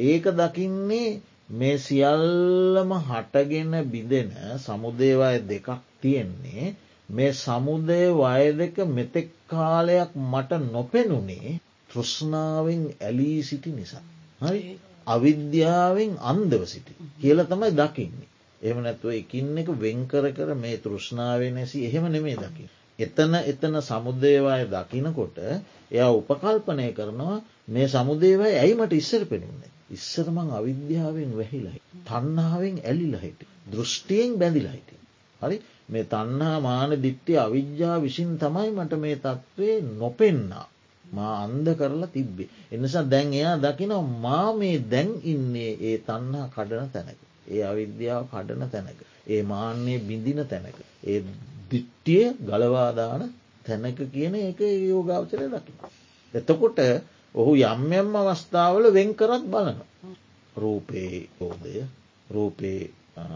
ඒක දකින්නේ මේ සියල්ලම හටගෙන බිඳෙන සමුදේවය දෙකක් තියෙන්නේ මේ සමුදය වය දෙක මෙතෙක් කාලයක් මට නොපෙනුනේ තෘෂ්ණාවෙන් ඇලී සිටි නිසා. හරි අවිද්‍යාවෙන් අන්දව සිටි කියල තමයි දකින්නේ. එම නැතුව එකින් එක වෙන්කර කර මේ තෘෂ්ණාව නැසි එහෙම නෙමේ දකි. එතන එතන සමුදේවාය දකිනකොට එයා උපකල්පනය කරනවා මේ සමුදේවයි ඇයිමට ඉස්සර පෙනුන්නේ. ඉස්සරමං අවිද්‍යාවෙන් වැහිලයි. තන්නාවෙන් ඇලිලහිට. දෘෂ්ටියෙන් බැඳිලහිට. හරි මේ තන්නා මාන දිට්ටි අවිද්‍යා විසින් තමයි මට මේ තත්ත්වය නොපෙන්නා. මා අන්ද කරලා තිබ්බේ. එනිසා දැන් එයා දකිනව මා මේ දැන් ඉන්නේ ඒ තන්නා කඩන තැනක. ඒ අවිද්‍යාව කඩන තැනක. ඒ මාන්‍යය බිඳින තැනක. ඒ දිට්ටිය ගලවාදාන තැනක කියන එක යෝගාවචරය දකින. එතකොට ඔහු යම්යම් අවස්ථාවල වෙන් කරත් බලන. රූපයේ යෝදය රූපයේ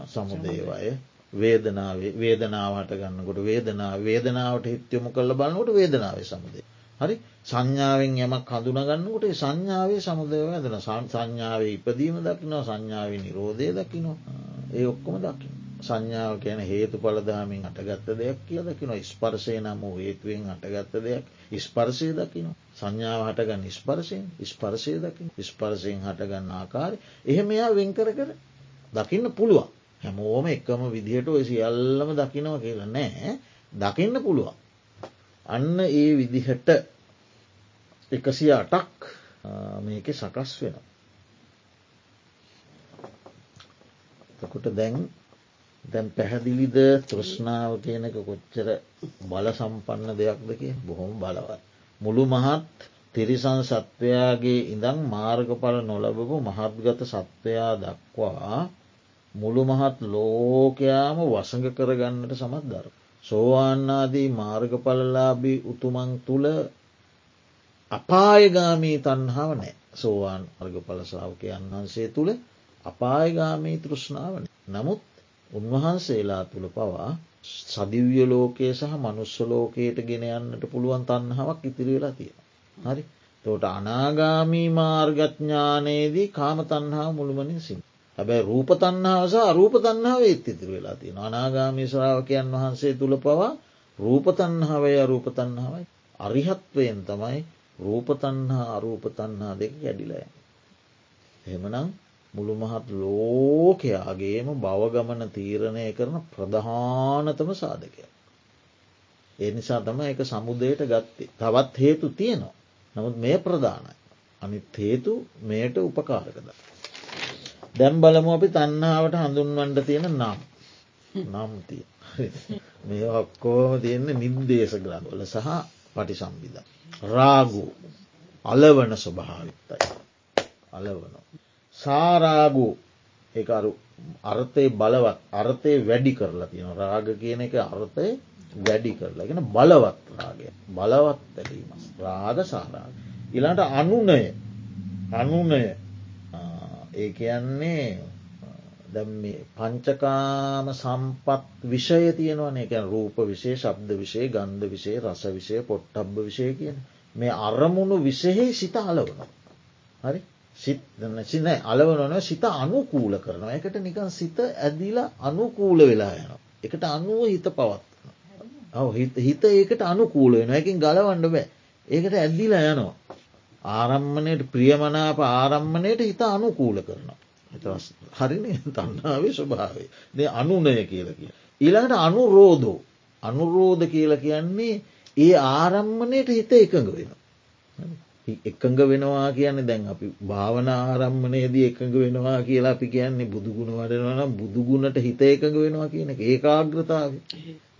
සමුදේවය වේදනාවේ වේදනාවට ගන්නකොට වේදනා වේදනාවට හිත්‍යොම කල්ල බලන්නකොට වේදනාව සමුදේ. හරි සංඥාවෙන් යමක් හඳුනගන්නකොට සංඥාවේ සමුදය ඇදන සංඥාවේ ඉපදීම දකිනවා සංඥාව නිරෝධය දකිනවා ඒ ඔක්කොම දකින. සංඥාව කියන හේතු පලදාමින් අටගත්ත දෙයක් කිය දකින ස්පර්සය නම් වූ හේතුවෙන් අටගත්ත දෙයක් ස්පර්සය දකිනවා. සංඥාව හටගන්න ස්පර්සයෙන් ස්පර්සය දකින ස්පර්සයෙන් හටගන්න ආකාරය එහෙම එයා වෙන්කර කර දකින්න පුළුවන්. හැමෝම එකම විදිහට ඔය සියල්ලම දකිනව කියලා නෑ දකින්න පුළුවන්. අන්න ඒ විදිහට එකසිය අටක් මේක සකස් වෙන. තකොට දැන් දැන් පැහැදිලිද තෘෂ්ණාව කියනක කොච්චර බල සම්පන්න දෙයක්ද කිය බොහොම බලවත්. මුළු මහත් තිරිසන් සත්වයාගේ ඉඳං මාර්ගඵල නොලබපු මහත්ගත සත්වයා දක්වා මුළු මහත් ලෝකයාම වසඟ කරගන්නට සමත් දර. සෝවාන්නාදී මාර්ගඵලලාබී උතුමන් තුළ අපායගාමී තන්හාව නෑ සෝවාන් අර්ගඵල ශ්‍රාවකයන් වහන්සේ තුළ අපායගාමී තෘෂ්ණාවන. නමුත් උන්වහන්සේලා තුළ පවා සදිව්‍ය ලෝකයේ සහ මනුස්ස ලෝකයට ගෙන යන්නට පුළුවන් තන්නාවක් ඉතිරි වෙලා තියෙන. හරි තෝට අනාගාමී මාර්ගඥානයේදී කාම තන්හා මුළුමනින් සින්. හැබැයි රූප තන්නාව සහ අරූප තන්නාව ඒත් ඉතිරි වෙලා තියෙන අනාගාමී ශ්‍රාවකයන් වහන්සේ තුළ පවා රූප තන්හාවය අරූප තන්නාවයි අරිහත්වයෙන් තමයි රූපතන්හා අරූපතන්හා දෙක කැඩිලය. එහෙමනම් මුළු මහත් ලෝකයාගේම බවගමන තීරණය කරන ප්‍රධානතම සාධකය. ඒ නිසා තම එක සමුදයට ගත්තේ තවත් හේතු තියෙනවා. නමුත් මේ ප්‍රධානයි. අනිත් හේතු මේට උපකාරකද. දැම් බලමු අපි තන්නාවට හඳුන්වන්ට තියෙන නම් නම් තිය. මේ ඔක්කෝම තියෙන්නේ නිර්දේශ ග්‍රන්වල සහ පටි සම්බිධ. රාගු අලවන ස්වභාවිත්තයි. අලවන. සාරාගු එකරු අර්ථය බලවත් අර්ථය වැඩි කරලා තියෙන රාග කියන එක අර්ථය වැඩි කරලා ගෙන බලවත් රාගය බලවත් ඇලීම රාග සාරාග. ඉලාට අනුනය අනුනය ඒ කියන්නේ දැම් පංචකාම සම්පත් විෂය තියෙනවන. එක රූප විෂය ශබ්ද විෂය ගන්ධ විෂය රස විෂය පොට්ටබ්බ විෂය කියන මේ අරමුණු විසෙහි සිත අලවන. හරි? සින අලවනන සිත අනුකූල කරනවා. එකට නිකන් සිත ඇදිලා අනුකූල වෙලා යන. එකට අනුව හිත පවත්. හිත ඒකට අනුකූල වෙන එකින් ගලවන්න බෑ. ඒකට ඇද්දිලා යනවා. ආරම්මණයට ප්‍රියමනාප ආරම්මණයට හිත අනුකූල කරනවා. හරින තන්නාවේ ස්වභාවේ ද අනුනය කියල කිය. ඊළඟට අනුරෝධෝ අනුරෝධ කියල කියන්නේ ඒ ආරම්මණයට හිත එකඟ වෙන. එකඟ වෙනවා කියන්නේ දැන් අපි භාවන ආරම්මණයේදී එකඟ වෙනවා කියලා අපි කියන්නේ බුදුගුණ වඩනවන බුදුගුණට හිත එකඟ වෙනවා කියන ඒකාග්‍රතාව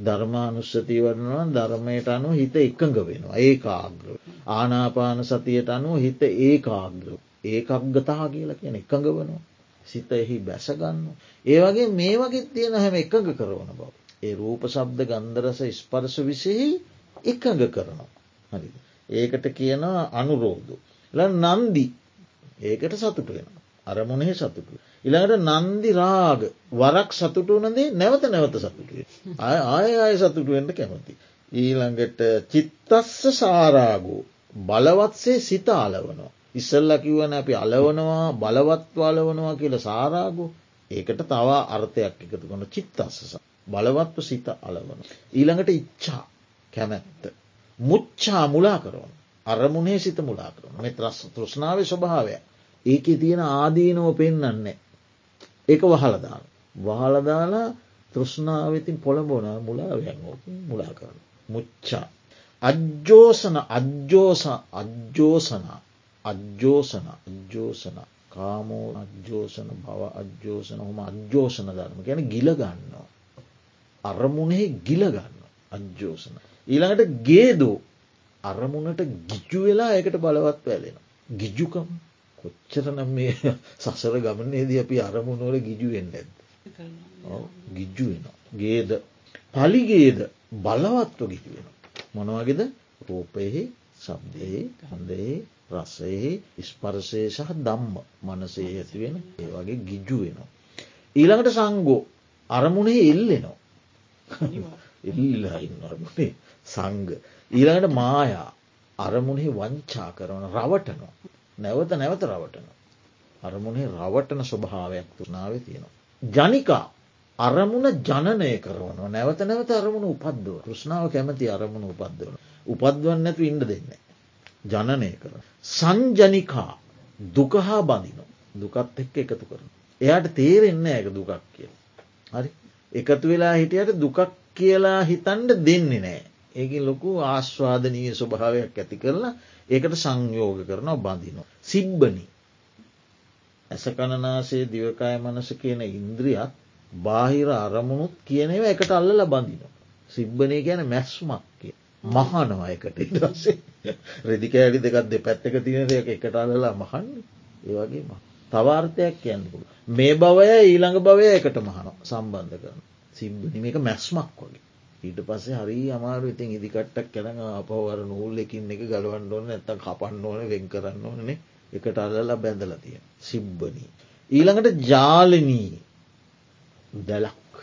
ධර්මානුස්සතිය වඩනවා ධර්මයට අනුව හිත එකඟ වෙනවා ඒකාග්‍ර ආනාපාන සතියට අනුව හිත ඒකාග්‍ර ඒකක්ගතා කියලා කියන එකඟ වනවා සිත එහි බැසගන්න. ඒ වගේ මේ වගේ තියෙන හැම එකඟ කරවන බව. ඒ රූප ශබ්ද ගන්දරස ස්පර්ශ විසෙහි එකඟ කරනවා. හරි. ඒකට කියනවා අනුරෝධ. ල නන්දි ඒකට සතුට වෙන. අරමුණෙහි සතුටු. ඉළඟට නන්දි රාග වරක් සතුට වනදේ නැවත නැවත සතුටුවේ. ආය ආය ආය සතුටුවෙන්ට කැමති. ඊළඟට චිත්තස්ස සාරාගෝ බලවත්සේ සිත අලවනවා. ඉස්සල්ල කිවන අපි අලවනවා බලවත්ව අලවනවා කියල සාරාගු ඒකට තවා අර්ථයක් එකතු කොන චිත්තස්සස බලවත්ව සිත අලවන. ඊළඟට ඉච්චා කැමැත්ත. මුච්චා මුලා කරවන අරමුණේ සිත මුලා කරන මෙ ත්‍රස් තෘෂ්නාව ස්වභාවය ඒක තියෙන ආදීනව පෙන්න්නන්නේ. ඒක වහලදාන. වහලදාලා තෘෂ්නාවතින් පොළඹෝන මුලාවයන් මුලා කරන. මුච්චා. අජ්ජෝසන අජ්ජෝස අජ්ජෝසනා අජ්ජෝසන අජ්ජෝසන කාමෝ අජ්ජෝසන බව අජ්ජෝසන හොම අජ්ජෝසන ධර්ම ගැන ගිලගන්නවා. අරමුණෙහි ගිලගන්න අජ්ජෝසන. ඊළඟට ගේදෝ අරමුණට ගිජ්ජු වෙලා එකට බලවත් වැලෙන. ගිජ්ජුකම කොච්චරනම් මේ සසර ගමනේදී අපි අරමුණුවල ගිජුවෙන් ඇද. ගිජ්ජු වෙන. ගේද පලිගේද බලවත්ව ගිජු වෙන. මොනවගේද රූපයෙහි සබ්දයේ හඳයේ රසයේ ස්පර්ශය සහ දම්ම මනසේ ඇතිවෙන ඒ වගේ ගිජ්ජු වෙනවා. ඊළඟට සංගෝ අරමුණේ එල්ලෙනවා. එල්ලා ඉන්න අරමුණේ සංග. ඊළඟට මායා අරමුණෙහි වංචා කරන රවටනවා. නැවත නැවත රවටන. අරමුණේ රවටන ස්වභාවයක් තුනාව තියෙනවා. ජනිකා අරමුණ ජනනය කරවනවා නැවත නැවත අරමුණ උපද්දුව ෘෂ්නාව කැමති අරමුණ උපද්දවන. උපද්වන්න නැතු ඉන්න දෙන්නේ. ජනනය කර. සංජනිකා දුකහා බඳින දුකත් එක්ක එකතු කරන. එයාට තේරෙන්න ඇක දුකක් කිය. හරි එකතු වෙලා හිටියට දුකක් කියලා හිතන්ඩ දෙන්නේ නෑ. ඒක ලොකු ආශ්වාදනීය ස්වභාවයක් ඇති කරලා ඒකට සංයෝග කරනවා බඳිනවා. සිබ්බනි ඇස කණනාසේ දිවකාය මනස කියන ඉන්ද්‍රියත් බාහිර අරමුණුත් කියනව එකට අල්ල බඳිනවා. සිබ්බනය කියන මැස්මක් කිය. මහනවා එකට ඉටසේ රෙදිකෑඩි දෙකත් දෙ පැත්තක තියෙන දෙයක් එකට අල්ලලා මහන්න ඒවගේ මහ. තවාර්ථයක් කියන්නපුළ. මේ බවය ඊළඟ භවය එකට මහන සම්බන්ධ කරන. සිබ්බනි මේක මැස්මක් වගේ. ඊට පස්සේ හරි අමාරු ඉතින් ඉදිකට්ටක් කැන අපවර නූල් එකින් එක ගලවන්න ඕන ඇත කපන්න ඕන වෙන් කරන්න ඕනේ එකට අල්ලලා බැඳල තිය. සිබ්බනී. ඊළඟට ජාලනී දැලක්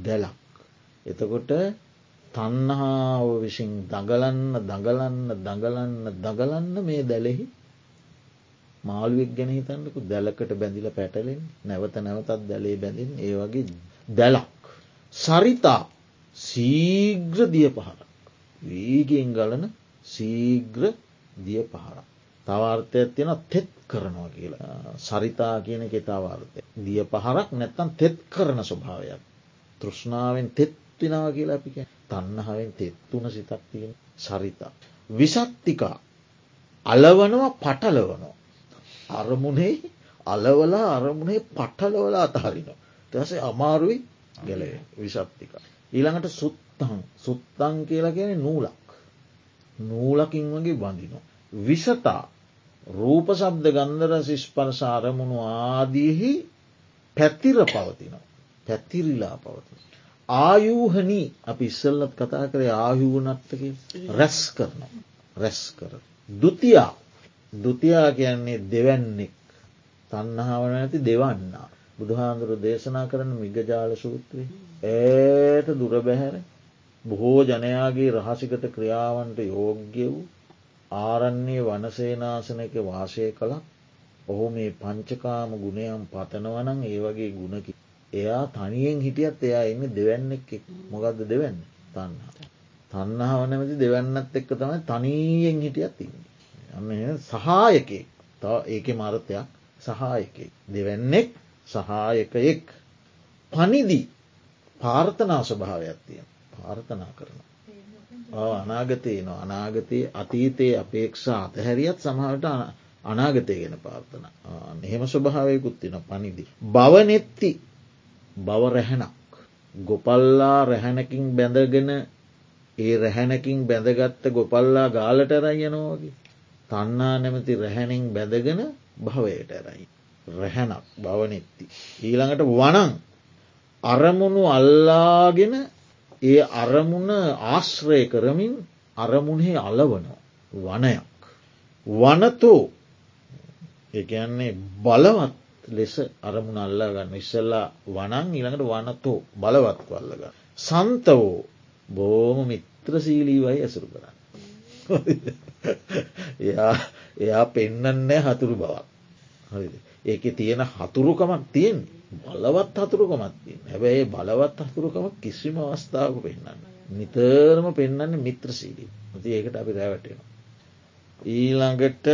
දැලක්. එතකොට තන්නහාාව විසින් දඟලන්න දඟලන්න දඟලන්න දඟලන්න මේ දැලෙහි මාළුවෙක් ගැන හිතන්නකු දැලකට බැඳිල පැටලෙන් නැවත නැවතත් දැලේ බැඳින් ඒ වගේ දැලක්. සරිතා සීග්‍ර දිය පහරක්. වීගෙන් ගලන සීග්‍ර දිය පහරක්. තවාර්ථයක් තියෙන තෙත් කරනවා කියලා සරිතා කියන කෙතාවාර්ථය. දිය පහරක් නැත්තම් තෙත් කරන ස්වභාවයක්. තෘෂ්ණාවෙන් තෙත් වෙනවා කියලා අපික තන්නහාවෙන් තෙත්තුන සිතක් තියෙන සරිතා. විසත්තිකා අලවනවා පටලවනවා. අරමුණේ අලවලා අරමුණේ පටලවලා අතහරිනවා. තැසේ අමාරුයි ගැලේ විශත්තික. ඊළඟට සුත්තං සුත්තං කියලා කියන නූලක්. නූලකින් වගේ බඳිනවා. විසතා රූප සබ්ද ගන්ධර සිස්පරස අරමුණු ආදීහි පැතිර පවතිනවා. පැතිරිලා පවතින. ආයූහනී අපි ඉස්සල්ලත් කතා කරේ ආයූනත්තක රැස් කරන රැස් කර. දුතියා දුතියා කියන්නේ දෙවැන්නෙක් තන්නහාවන ඇති දෙවන්නා. බුදුහාන්දුරු දේශනා කරන මිගජාල සූත්‍රය. ඒට දුරබැහැර බොහෝ ජනයාගේ රහසිගත ක්‍රියාවන්ට යෝග්‍ය වූ ආරන්නේ වනසේනාසනක වාසය කළක් ඔහු මේ පංචකාම ගුණයම් පතනවනං ඒ වගේ ගුණකි. එයා තනියෙන් හිටියත් එයා එන්න දෙවැන්නෙක් මොකක්ද දෙවැන්න? තන්න. තන්නහාව නැමති දෙවන්නත් එක්ක තමයි තනීයෙන් හිටියත් ඉන්න. අන්න සහායකෙක් ඒක මරතයක්. සහායකෙක් දෙවැන්නෙක් සහායකයෙක් පනිදි පාර්ථනා ස්වභාවයක් තියෙන පාර්ථනා කරන. අනාගතය න අනාගතයේ අතීතයේ අපේක්ෂා අතහැරියත් සමහට අනාගතය ගෙන පාර්ථන එහෙම ස්වභාවයකුත් තින පනිදි. බවනෙත්ති බව රැහැනක්. ගොපල්ලා රැහැනකින් බැඳගෙන ඒ රැහැනකින් බැඳගත්ත ගොපල්ලා ගාලට රයනෝගේ. තන්නා නැමති රැහැනින් බැඳගෙන භවයට ඇරයි. රැහැනක් බවනෙත්ති. ඊළඟට වනං අරමුණු අල්ලාගෙන ඒ අරමුණ ආශ්‍රය කරමින් අරමුණෙහි අලවනවා වනයක්. වනතෝ එකන්නේ බලවත් ලෙස අරමුණ අල්ලා ගන්න ඉස්සල්ලා වනං ඉළඟට වනතෝ බලවත් වල්ලගන්න. සන්තවෝ බෝම මිත්‍රසීලීවයි ඇසුරු කරන්න. එයා එයා පෙන්නන්නේ හතුරු බවක්. ඒක තියෙන හතුරුකමක් තියෙන් බලවත් හතුරුකමත් තියෙන් හැබැයි බලවත් හතුරුකමක් කිසිම අවස්ථාවක පෙන්න්න. නිතරම පෙන්න්න මිත්‍රසීලී ති ඒකට අපි රැවටෙන. ඊළඟට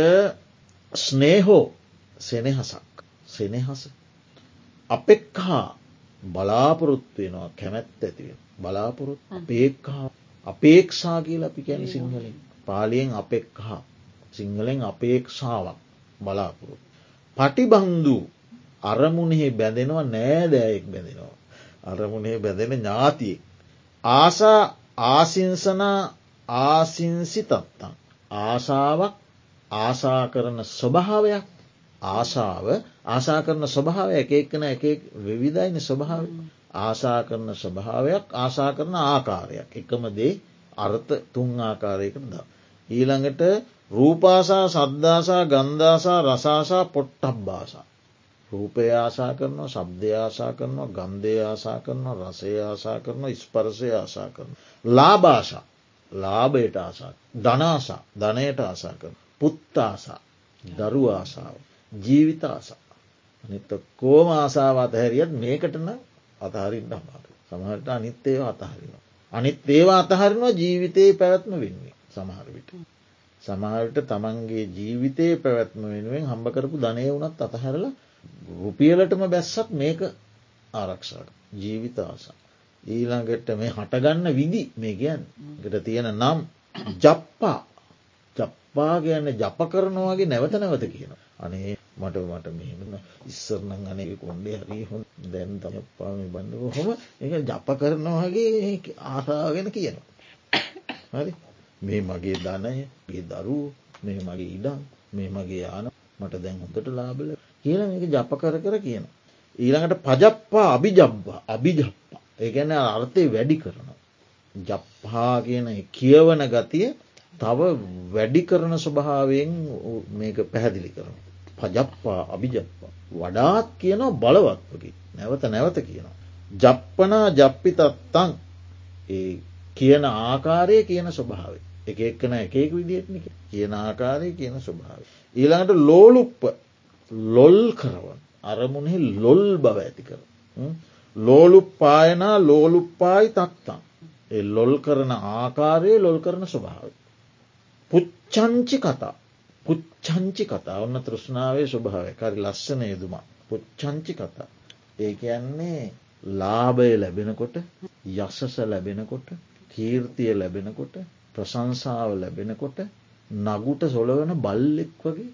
ස්නේහෝ සෙනෙහසක් සෙනෙහස. අපෙක්හා බලාපොරොත්වෙනවා කැමැත් ඇතිවෙන බලාපොරොත් අපේක්හා අපේක්ෂා කියල අපි කැන සිංහලින් පාලියෙන් අපෙක්හා සිංහලෙන් අපේක්ෂාවක් බලාපොරොත්. පටිබන්දු අරමුණෙහි බැඳෙනවා නෑදෑයෙක් බැඳෙනවා. අරමුණේ බැඳෙන ඥාතියෙක්. ආසා ආසිංසනා ආසිංසි තත්තන්. ආසාාවක් ආසා කරන ස්වභාවයක් ආසාාව ආසා කරන ස්වභාව එක එක්කන එක විවිධයින ස්වභාව ආසා කරන ස්වභාවයක් ආසා කරන ආකාරයක් එකම දේ අර්ථ තුන් ආකාරයකට ද. ඊළඟට රූපාසා සද්ධාසා ගන්ධාසා රසාසා පොට්ටක් බාසා. රූපය ආසා කරනවා සබ්දය ආසා කරනවා ගන්ධය ආසා කරනවා රසය ආසා කරනවා ස්පරසය ආසා කරන. ලාභාෂා ලාභයට ආසා ධනාසා ධනයට ආසා කරන. පුත්තාසා දරු ආසාාව ජීවිත ආසා. අනිත කෝම ආසාාව අතහැරියත් මේකටන අතහරින්න අමාරු. සමහට අනිත් ඒවා අතහරිනවා. අනිත් ඒවා අතහරිනවා ජීවිතයේ පැවැත්ම වෙන්නේ සමහර විට. සමහරට තමන්ගේ ජීවිතයේ පැවැත්ම වෙනුවෙන් හම්බ කරපු ධනය වනත් අතහැරලා රුපියලටම බැස්සත් මේක ආරක්ෂාට ජීවිත ආසා. ඊළඟට මේ හටගන්න විදි මේ කියන් ට තියෙන නම් ජප්පා ජප්පා කියන්න ජප කරනවාගේ නැවත නැවත කියන. අනේ මට මට මෙහෙම ඉස්සරනං අනේ කොන්්ඩේ හරි හො දැන් තමපාම බන්නක හොම එක ජප කරනවාගේ ආසාගෙන කියනවා. හරි මේ මගේ ධනය ගේ දරුව මේ මගේ ඉඩම් මේ මගේ යාන මට දැන් හොඳට ලාබල කියන එක ජප කර කර කියන. ඊළඟට පජප්පා අභිජබ්බා අභිජප්පා ඒගැන අර්ථය වැඩි කරන. ජප්හා කියන කියවන ගතිය තව වැඩි කරන ස්වභාවයෙන් මේක පැහැදිලි කරන. පජප්පා අභිජප්පා වඩාත් කියනවා බලවත්වකි නැවත නැවත කියනවා. ජප්පනා ජප්පිතත්තං ඒ කියන ආකාරය කියන ස්වභාවේ එක එක්කන එකෙක් විදිහටනික කියන ආකාරය කියන ස්වභාව. ඊළඟට ලෝලුප්ප ලොල් කරවන් අරමුණෙහි ලොල් බව ඇති කර. ලෝලුප්පායනා ලෝලුප්පායි තත්තම්. ඒ ලොල් කරන ආකාරයේ ලොල් කරන ස්වභාව. පුච්චංචි කතා පුච්චංචි කතා ඔන්න තෘෂ්ණාවේ ස්වභාවය කරි ලස්සන යෙදුමා පුච්චංචි කතා. ඒ කියන්නේ ලාභය ලැබෙනකොට යසස ලැබෙනකොට කීර්තිය ලැබෙනකොට ප්‍රශංසාව ලැබෙනකොට නගුට සොලවන බල්ලෙක් වගේ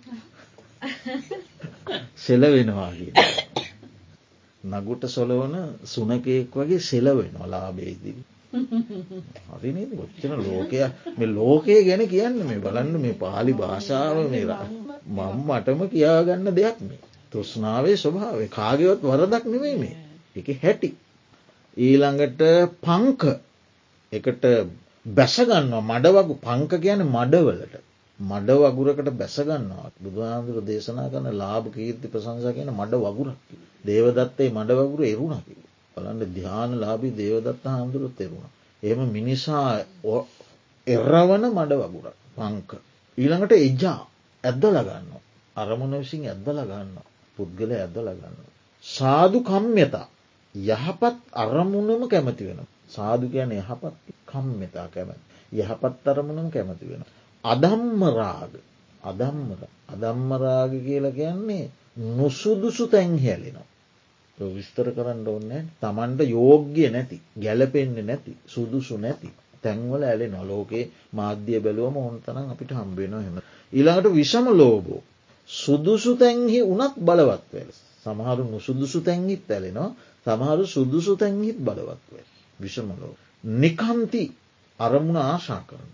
සෙලවෙනවා කිය. නගුට සොලවන සුනකයෙක් වගේ සෙලවෙන ලාබේදී. හරි ගොච්චන ලෝකය මේ ලෝකය ගැන කියන්න මේ බලන්න මේ පාලි භාෂාව මේ මම් මටම කියාගන්න දෙයක් මේ. තෘෂ්නාවේ ස්වභාවේ කාගවත් වරදක් නෙවෙයි මේ එක හැටි. ඊළඟට පංක එකට බැසගන්නවා මඩ වගු පංක කියන මඩවලට මඩ වගුරකට බැසගන්නවා බුදුහාන්දුර දේශනා කරන ලාභ කීර්ති ප්‍රසංසා කියන මඩ වගුරක් දේවදත්තේ මඩ වගුර එරුණකි බලන්න ධ්‍යාන ලාබී දේවදත්ත හාමුදුරුත් එරුණ. එම මිනිසා එරවන මඩ වගුර පංක. ඊළඟට එජා ඇද්ද ලගන්න. අරමුණ විසින් ඇද්ද ලගන්න. පුද්ගල ඇද්ද ලගන්න. සාධු කම්්‍යතා යහපත් අරමුණම කැමති වෙන. සාධු කියන යහපත් කම්මතා කැමැත්. යහපත් අරමුණම කැමති වෙන. අදම්මරාග අදම්මර අදම්මරාග කියල කියන්නේ නුසුදුසු තැන් හැලෙනවා. විස්තර කරන්න ඕන්න තමන්ට යෝග්‍ය නැති ගැලපෙන්න්න නැති සුදුසු නැති තැන්වල ඇලෙ නොලෝකේ මාධ්‍ය බැලුවම ඕන්තනම් අපිට හම්බෙන හෙම. ඊළඟට විෂම ලෝබෝ. සුදුසු තැන්හි උනත් බලවත් වෙල. සමහරු නුසුදුසු තැන්හිත් ඇලෙනවා සමහරු සුදුසු තැන්හිත් බලවත් වෙල. විෂමලෝ. නිකන්ති අරමුණ ආශා කරන.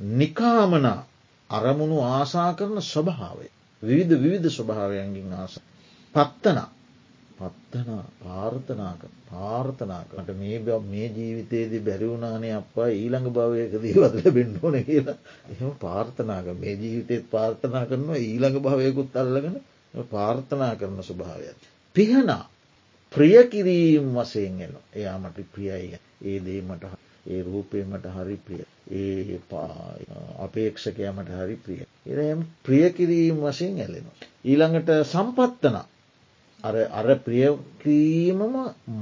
නිකාමනා අරමුණු ආසා කරන ස්වභාවය. විවිධ විවිධ ස්වභාවයන්ගින් ආස. පත්තන පත්තන පාර්ථනාක පාර්ථනාකට මේ බ මේ ජීවිතයේදී බැරිවුණානේ අපා ඊළඟ භවයක දීවදල බෙන්ඩෝන කියලා එහම පාර්ථනාක මේ ජීවිතයත් පාර්ථනා කරනවා ඊළඟ භවයකුත් අල්ලගෙන පාර්ථනා කරන ස්වභාවයක්. පිහනා ප්‍රිය කිරීම් වසයෙන් එන එයා මට ප්‍රියයි ඒ දේමට ඒ රූපයමට හරි ප්‍රිය ඒ අපේක්ෂකයමට හරි ප්‍රිය. එරම් ප්‍රිය කිරීම් වශයෙන් ඇලෙන. ඊළඟට සම්පත්තන අර අර ප්‍රියක්‍රීමම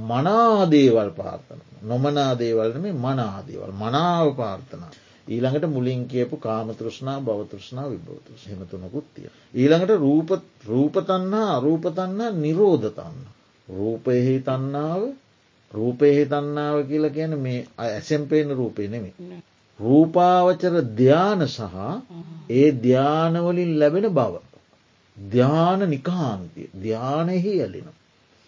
මනාදේවල් පාර්ථන. නොමනාදේවල්න මේ මනාදේවල් මනාව පාර්ථනා. ඊළඟට මුලින් කියපු කාමතෘෂ්නා බවතෘෂ්නා විබෝතුස් හෙමතුනකුත්තිය. ඊළඟට රූපතන්නා අරූපතන්නා නිරෝධතන්න. රූපයෙහි තන්නාව රූපයෙහි තන්නාව කියලා කියන මේ ඇසෙන් පේන රූපය නෙමේ. රූපාවචර ධ්‍යාන සහ ඒ ධ්‍යානවලින් ලැබෙන බව. ධ්‍යාන නිකාන්තිය ධ්‍යානයෙහි ඇලෙන.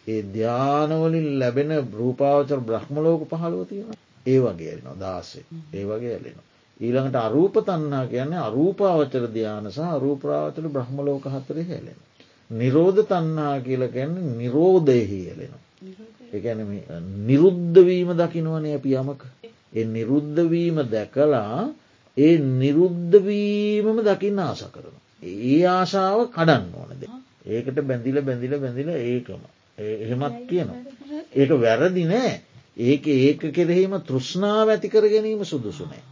ඒ ධ්‍යානවලින් ලැබෙන රූපාවචර බ්‍රහ්මලෝක පහළුව තියෙන ඒ වගේ ඇලෙන දාසේ ඒ වගේ ඇලෙන. ඊළඟට අරූප තන්නා කියන්නේ අරූපාවචර ධ්‍යාන සහ රූපරාවචර බ්‍රහ්මලෝක හතරෙ හැලෙන. නිරෝධ තන්නා කියල ගැන්න නිරෝධයහි ඇලෙනවා. එකන නිරුද්ධවීම දකිනවනේ අපි යමක. එ නිරුද්ධවීම දැකලා ඒ නිරුද්ධවීමම දකින්න ආස කරන. ඒ ආශාව කඩන්න ඕනද. ඒකට බැඳිල බැඳිල බැඳිල ඒකම. එහෙමත් කියනවා. ඒක වැරදි නෑ. ඒක ඒක කෙරෙහිම තෘෂ්ණාව ඇති කර ගැනීම සුදුසුනෑ.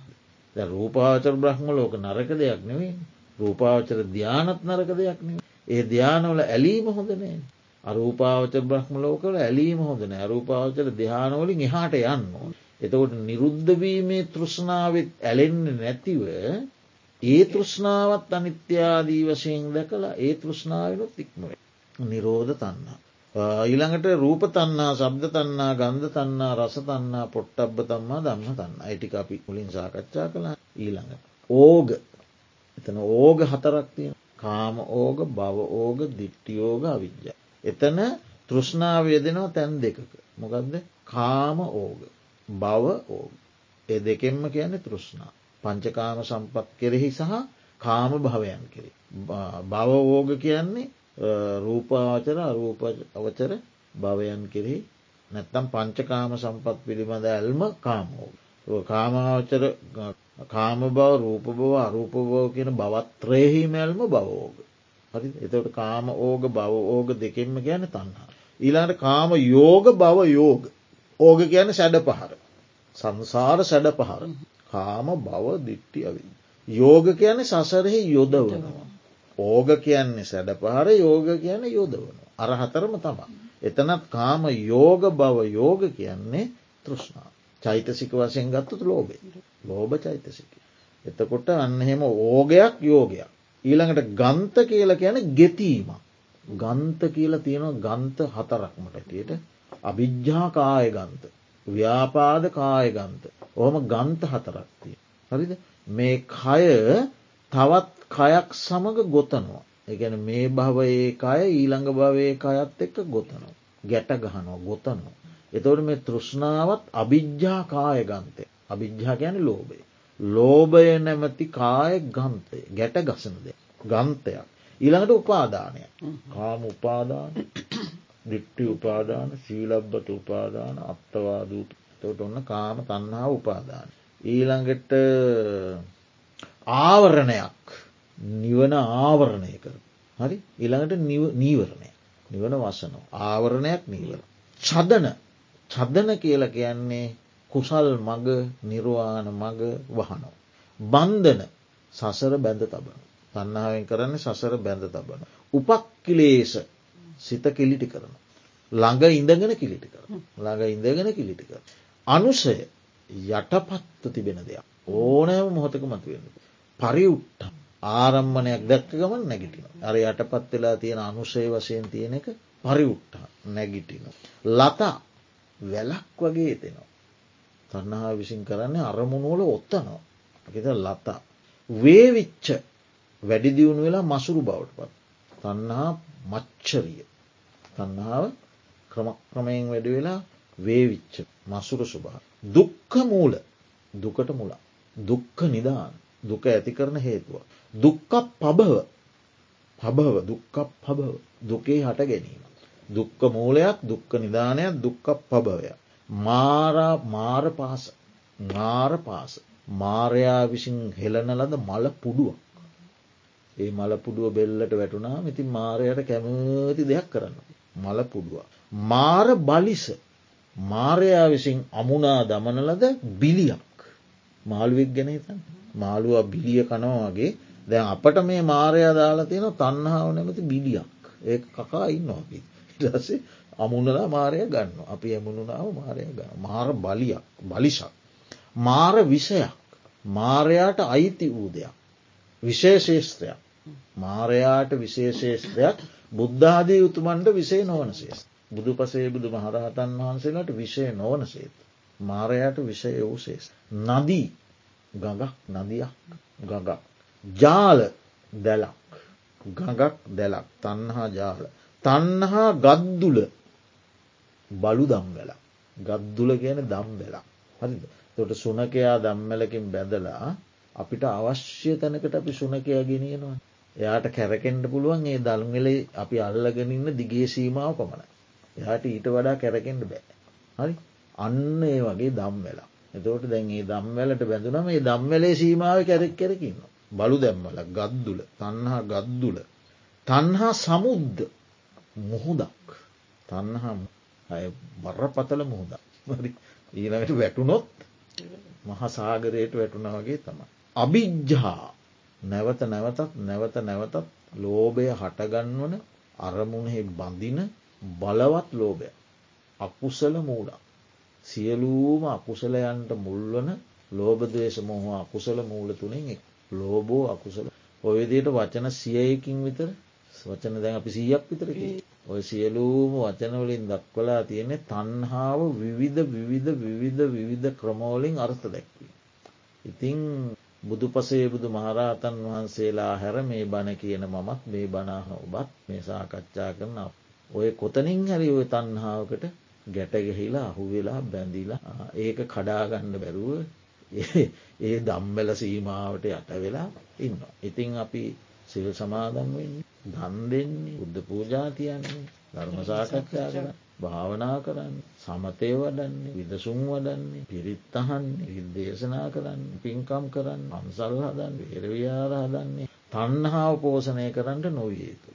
රූපාචර බ්‍රහ්ම ලෝක නරක දෙයක් නෙවේ. රූපාවචර ධ්‍යානත් නරක දෙයක් නෙවේ. ඒ ධ්‍යානවල ඇලීම හොඳනේ. අරූපාවච බ්‍රහ්ම ලෝකල ඇලීම හොඳන අරූපාවචර ධ්‍යානවලින් එහාට යන්න ඕන. එතකොට නිරුද්ධවීමේ තෘෂ්ණාවත් ඇලෙන්න නැතිව ඒ තෘෂ්ණාවත් අනිත්‍යාදී වශයෙන් දැකලා ඒ තෘෂ්ණාවනුත් ඉක්මවේ. නිරෝධ තන්නා. ඊළඟට රූප තන්නා සබ්ද තන්නා ගන්ධ තන්නා රස තන්නා පොට්ටබ්බ තම්මා දම්ම තන්න අයිටි අපි මුලින් සාකච්ඡා කළ ඊළඟට. ඕග එතන ඕග හතරක් තියෙන කාම ඕග බව ඕග දිට්ටියෝග අවිද්‍ය. එතන තෘෂ්ණාවය දෙනවා තැන් දෙකක. මොකක්ද කාම ඕග බව ඕග. ඒ දෙකෙන්ම කියන්නේ තෘෂ්ණා. පංචකාම සම්පත් කෙරෙහි සහ කාම භවයන් කෙරෙ. බව ඕග කියන්නේ රූපාවචර අරූප අවචර භවයන් කෙරෙහි නැත්තම් පංචකාම සම්පත් පිළිබඳ ඇල්ම කාමෝග. කාමාවචර කාම බව රූප බව අරූප බව කියන බවත්‍රයෙහි මැල්ම බවෝග. හරි එතට කාම ඕග බව ඕග දෙකෙන්ම ගැන තන්හා. ඊලාට කාම යෝග බව යෝග. ඕග කියන සැඩ පහර. සංසාර සැඩ පහර. කාම බව දිට්ටි අවින්. යෝග කියන සසරෙහි යොදවනවා. ඕග කියන්නේ සැඩ පහර යෝග කියන යොදවන. අරහතරම තමා. එතනත් කාම යෝග බව යෝග කියන්නේ තෘෂ්ණා. චෛතසික වශයෙන් ගත්තුතු ලෝබේ. ලෝභ චෛතසික. එතකොට අන්න එහෙම ඕගයක් යෝගයක්. ඊළඟට ගන්ත කියල කියන ගෙතීමක්. ගන්ත කියලා තියෙනවා ගන්ත හතරක්මටටියට අභිජ්ජා කාය ගන්ත. ව්‍යාපාද කාය ගන්ත. ඔහොම ගන්ත හතරක්තිය. හරිද මේ කය තවත් කයක් සමඟ ගොතනවා. එකන මේ භවයේ කය ඊළඟ භවයේ කයත් එක්ක ගොතනවා. ගැට ගහනෝ ගොතනවා. එතවට මේ තෘෂ්ණාවත් අභිජ්ජා කාය ගන්තය අභිජ්ජා ගැන ලෝබය. ලෝභය නැමැති කාය ගන්තය ගැට ගසනද ගන්තයක්. ඊළඟට උපාදානය කාම උපාදාන දිට්ටි උපාදාන සීලබ්බත උපාදාන අත්තවාදූතට ඔන්න කාම තන්හා උපාදාන. ඊළඟට ආවරණයක් නිවන ආවරණය කර. හරි ඊළඟට නීවරණය නිවන වසනෝ ආවරණයක් නීවර. චදන චදන කියල කියන්නේ කුසල් මග නිර්වාණ මග වහනෝ. බන්ධන සසර බැඳ තබන. තන්නාවෙන් කරන්නේ සසර බැඳ තබන. උපක්කිලේස සිත කිලිටි කරන. ළඟ ඉඳගෙන කිලිටි කර. ළඟ ඉඳගෙන කිලිටි කර. අනුසය යටපත්ව තිබෙන දෙයක්. ඕනෑම මොහොතක මතුවෙන. පරිඋට්ට ආරම්මණයක් දැක්ක ගමන් නැගිටින. අර යටපත් වෙලා තියෙන අනුසේ වශයෙන් තියෙන එක පරිඋට්ට නැගිටින. ලතා වැලක් වගේ එතෙනවා. තන්නහා විසින් කරන්නේ අරමුණුවල ඔත්තනවා. ගෙත ලතා. වේවිච්ච වැඩිදියුණු වෙලා මසුරු බවට පත්. තන්නහා මච්චරිය. තන්නාව ක්‍රමක්‍රමයෙන් වැඩ වෙලා වේවිච්ච මසුරු සුභා. දුක්ක මූල දුකට මුලා. දුක්ක නිදාන දුක ඇති කරන හේතුව. දුක්ක පබව පබව දුක්ක පබව දුකේ හට ගැනීම. දුක්ක මූලයක් දුක්ක නිධානයක් දුක්ක පබවය. මාරා මාර පාස මාර පාස මාරයා විසින් හෙලන ලද මල පුඩුවක්. ඒ මල පුඩුව බෙල්ලට වැටුනා ඉතින් මාරයට කැමති දෙයක් කරන්න. මල පුඩුව. මාර බලිස මාරයා විසින් අමුණා දමනලද බිලියක් මාළුවෙක් ගැනතන් මාළුව බිලිය කනවා වගේ දැන් අපට මේ මාරයා දාලා තියෙන තන්නාව නැමති බිලියක් ඒ කකා ඉන්නවාගේ. ටසේ අමුණලා මාරය ගන්න අපි ඇමුණුනාව මාරය ගන්න මාර බලියක් බලිසක්. මාර විෂයක් මාරයාට අයිති වූ දෙයක්. විශේෂේෂත්‍රයක් මාරයාට විශේෂේෂත්‍රයක් බුද්ධාදී උතුමන්ට විසේ නොවන සේස්. බුදු පසේ බුදු මහරහතන් වහන්සේලාට විෂය නොවන සේත්. මාරයාට විෂය වූ සේස්. නදී ගඟක් නදියක් ගඟක්. ජාල දැලක් ගඟක් දැලක් තන්හා ජාල. තන්නහා ගද්දුල බලු දම් වෙලා. ගද්දුල කියන දම් වෙලා. හරිද. තොට සුනකයා දම්මලකින් බැදලා අපිට අවශ්‍ය තැනකට අපි සුනකයා ගෙනියනවා. එයාට කැරකෙන්ට පුළුවන් ඒ දල්මලේ අපි අල්ලගෙනන්න දිගේ සීමාව පමණ. එයාට ඊට වඩා කැරකෙන්ට බෑ. හරි අන්න ඒ වගේ දම් වෙලා. එතෝට දැන් ඒ දම්වැලට බැඳුනම ඒ දම්වැලේ සීමාව කැරෙක් කැරකින්න. බලු දැම්මල ගද්දුල තන්හා ගද්දුල. තන්හා සමුද්ද මුහුදක්. තන්නහම් අය බරපතල මුහුදක්. ඊළඟට වැටුනොත් මහසාගරයට වැටුණ වගේ තම. අභිජ්ජා. නැවත නැවතත් නැවත නැවතත් ලෝභය හටගන්වන අරමුණෙහි බඳින බලවත් ලෝභය. අකුසල මූලක්. සියලූම අකුසලයන්ට මුල්වන ලෝබදේශ මොහ අකුසල මූල තුළින් ලෝබෝ අකුසල. ඔයදයට වචන සියයකින් විතර වචන දැන් අපි සීයක් විතරකි ඔය සියලූම වචනවලින් දක්වලා තියෙනෙ තන්හාාව විවිධ විවිධ විවිධ විවිධ ක්‍රමෝලින් අර්ථ දැක්වී. ඉතිං බුදු පසේ බුදු මහරහතන් වහන්සේලා හැර මේ බණ කියන මමත් මේ බනාහ ඔබත් මේ සාකච්ඡා කරන ඔය කොතනින් හැරි ඔය තන්හාාවකට ගැටගහිලා අහුවෙලා බැඳිලා ඒක කඩාගන්න බැරුව ඒ දම්බල සීමාවට යට වෙලා ඉන්න. ඉතිං අපි සිල් සමාදන්වෙන් දන් දෙන්නේ බුද්ධ පූජාතියන්නේ ධර්ම සාකච්ඡා කර භාවනා කරන්න සමතය වඩන්නේ විදසුම් වඩන්නේ පිරිත්තහන්නේ විදේශනා කරන්න පින්කම් කරන්න අන්සල් හදන් වේරවියාර හදන්නේ තන්හාාව පෝෂණය කරන්නට නොවියයුතු.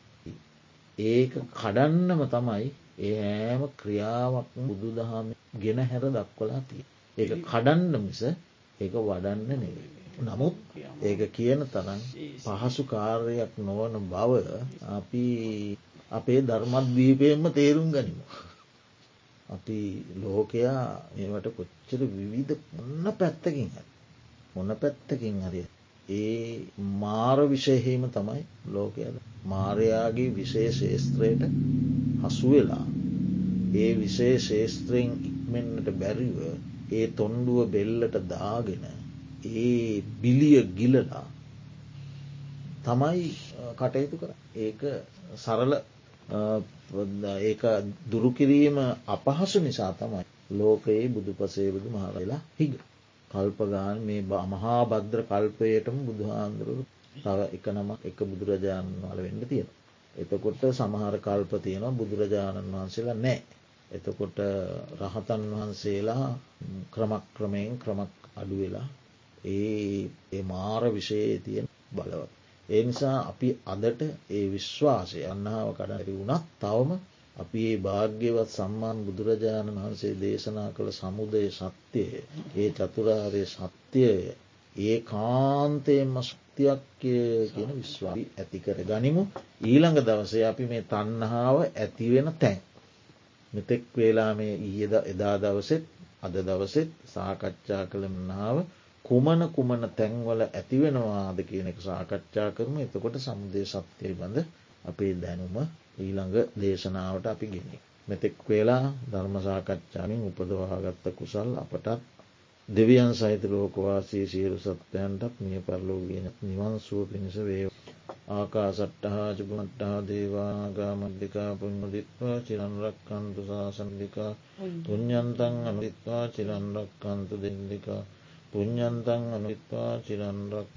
ඒක කඩන්නම තමයි ඒ හෑම ක්‍රියාවක් බුදු දහම ගෙන හැර දක්වලා තිය. ඒක කඩන්න මිස ඒක වඩන්න නෙවේ. නමුත් ඒක කියන තරම් පහසු කාර්යයක් නොවන බව අපි අපේ ධර්මත්දීපයෙන්ම තේරුම් ගනිමු. අපි ලෝකයා මේවට කොච්චර විවිධ ඔන්න පැත්තකින් හ. මොන පැත්තකින් හරිය. ඒ මාර විශයහෙම තමයි ලෝකයද. මාරයාගේ විශේෂේස්ත්‍රයට හසුවෙලා ඒ විශේ ශේස්ත්‍රයෙන් ඉක්මෙන්න්නට බැරිව ඒ තොන්ඩුව බෙල්ලට දාගෙන ඒ බිලිය ගිලලා තමයි කටයුතු කර ඒක සරල ඒ දුරුකිරීම අපහසු නිසා තමයි ලෝකයේ බුදු පසේබුදු මහරලා හිග කල්පගාන මේ මහා භද්‍ර කල්පයටම බුදුහාන්දුරු තව එක නමක් එක බුදුරජාණන් වල වෙන්න තියෙන. එතකොට සමහර කල්ප තියෙනවා බුදුරජාණන් වහන්සේලා නෑ. එතකොට රහතන් වහන්සේලා ක්‍රමක්‍රමයෙන් ක්‍රමක් අඩුවෙලා ඒ මාර විෂයේ තියෙන බලවත්. ඒ නිසා අපි අදට ඒ විශ්වාසය අන්නාව කඩරි වුණත් තවම අපි ඒ භාග්‍යවත් සම්මාන් බුදුරජාණන් වහන්සේ දේශනා කළ සමුදය සත්‍යය ඒ චතුරාරය සත්‍යය ඒ කාන්තයෙන්ම ශක්තියක් කියන විශ්වාී ඇතිකර ගනිමු ඊළඟ දවසේ අපි මේ තන්නහාාව ඇතිවෙන තැන්. මෙතෙක් වේලා මේ ඊයද එදා දවසෙත් අද දවසෙත් සාකච්ඡා කළ මනාව කුමන කුමන තැන්වල ඇතිවෙනවාද කියන එක සාකච්ඡා කරම එතකොට සමුදේ සත්‍යය බඳ අපේ දැනුම ඊළඟ දේශනාවට අපි ගෙනෙ. මෙතෙක් වෙලා ධර්ම සාකච්ඡාමින් උපදවාගත්ත කුසල් අපටත් දෙවියන් සහිත ලෝකවාසී සියලු සත්වයන්ටත් මිය පරලෝගෙන නිවන් සුව පිණිස වේ. ආකා සට්ටහා චුපමට්ටහා දේවාගා මද්දිකා පුුණ්මදිත්වා චිරන්රක්කන්තු ශාසනදිකා පුഞ්ඥන්තන් අනුදිත්වා චිරන්රක්කන්තු දෙන්දිකා පුഞ්ඥන්තන් අනුත්වා චිරන්රක්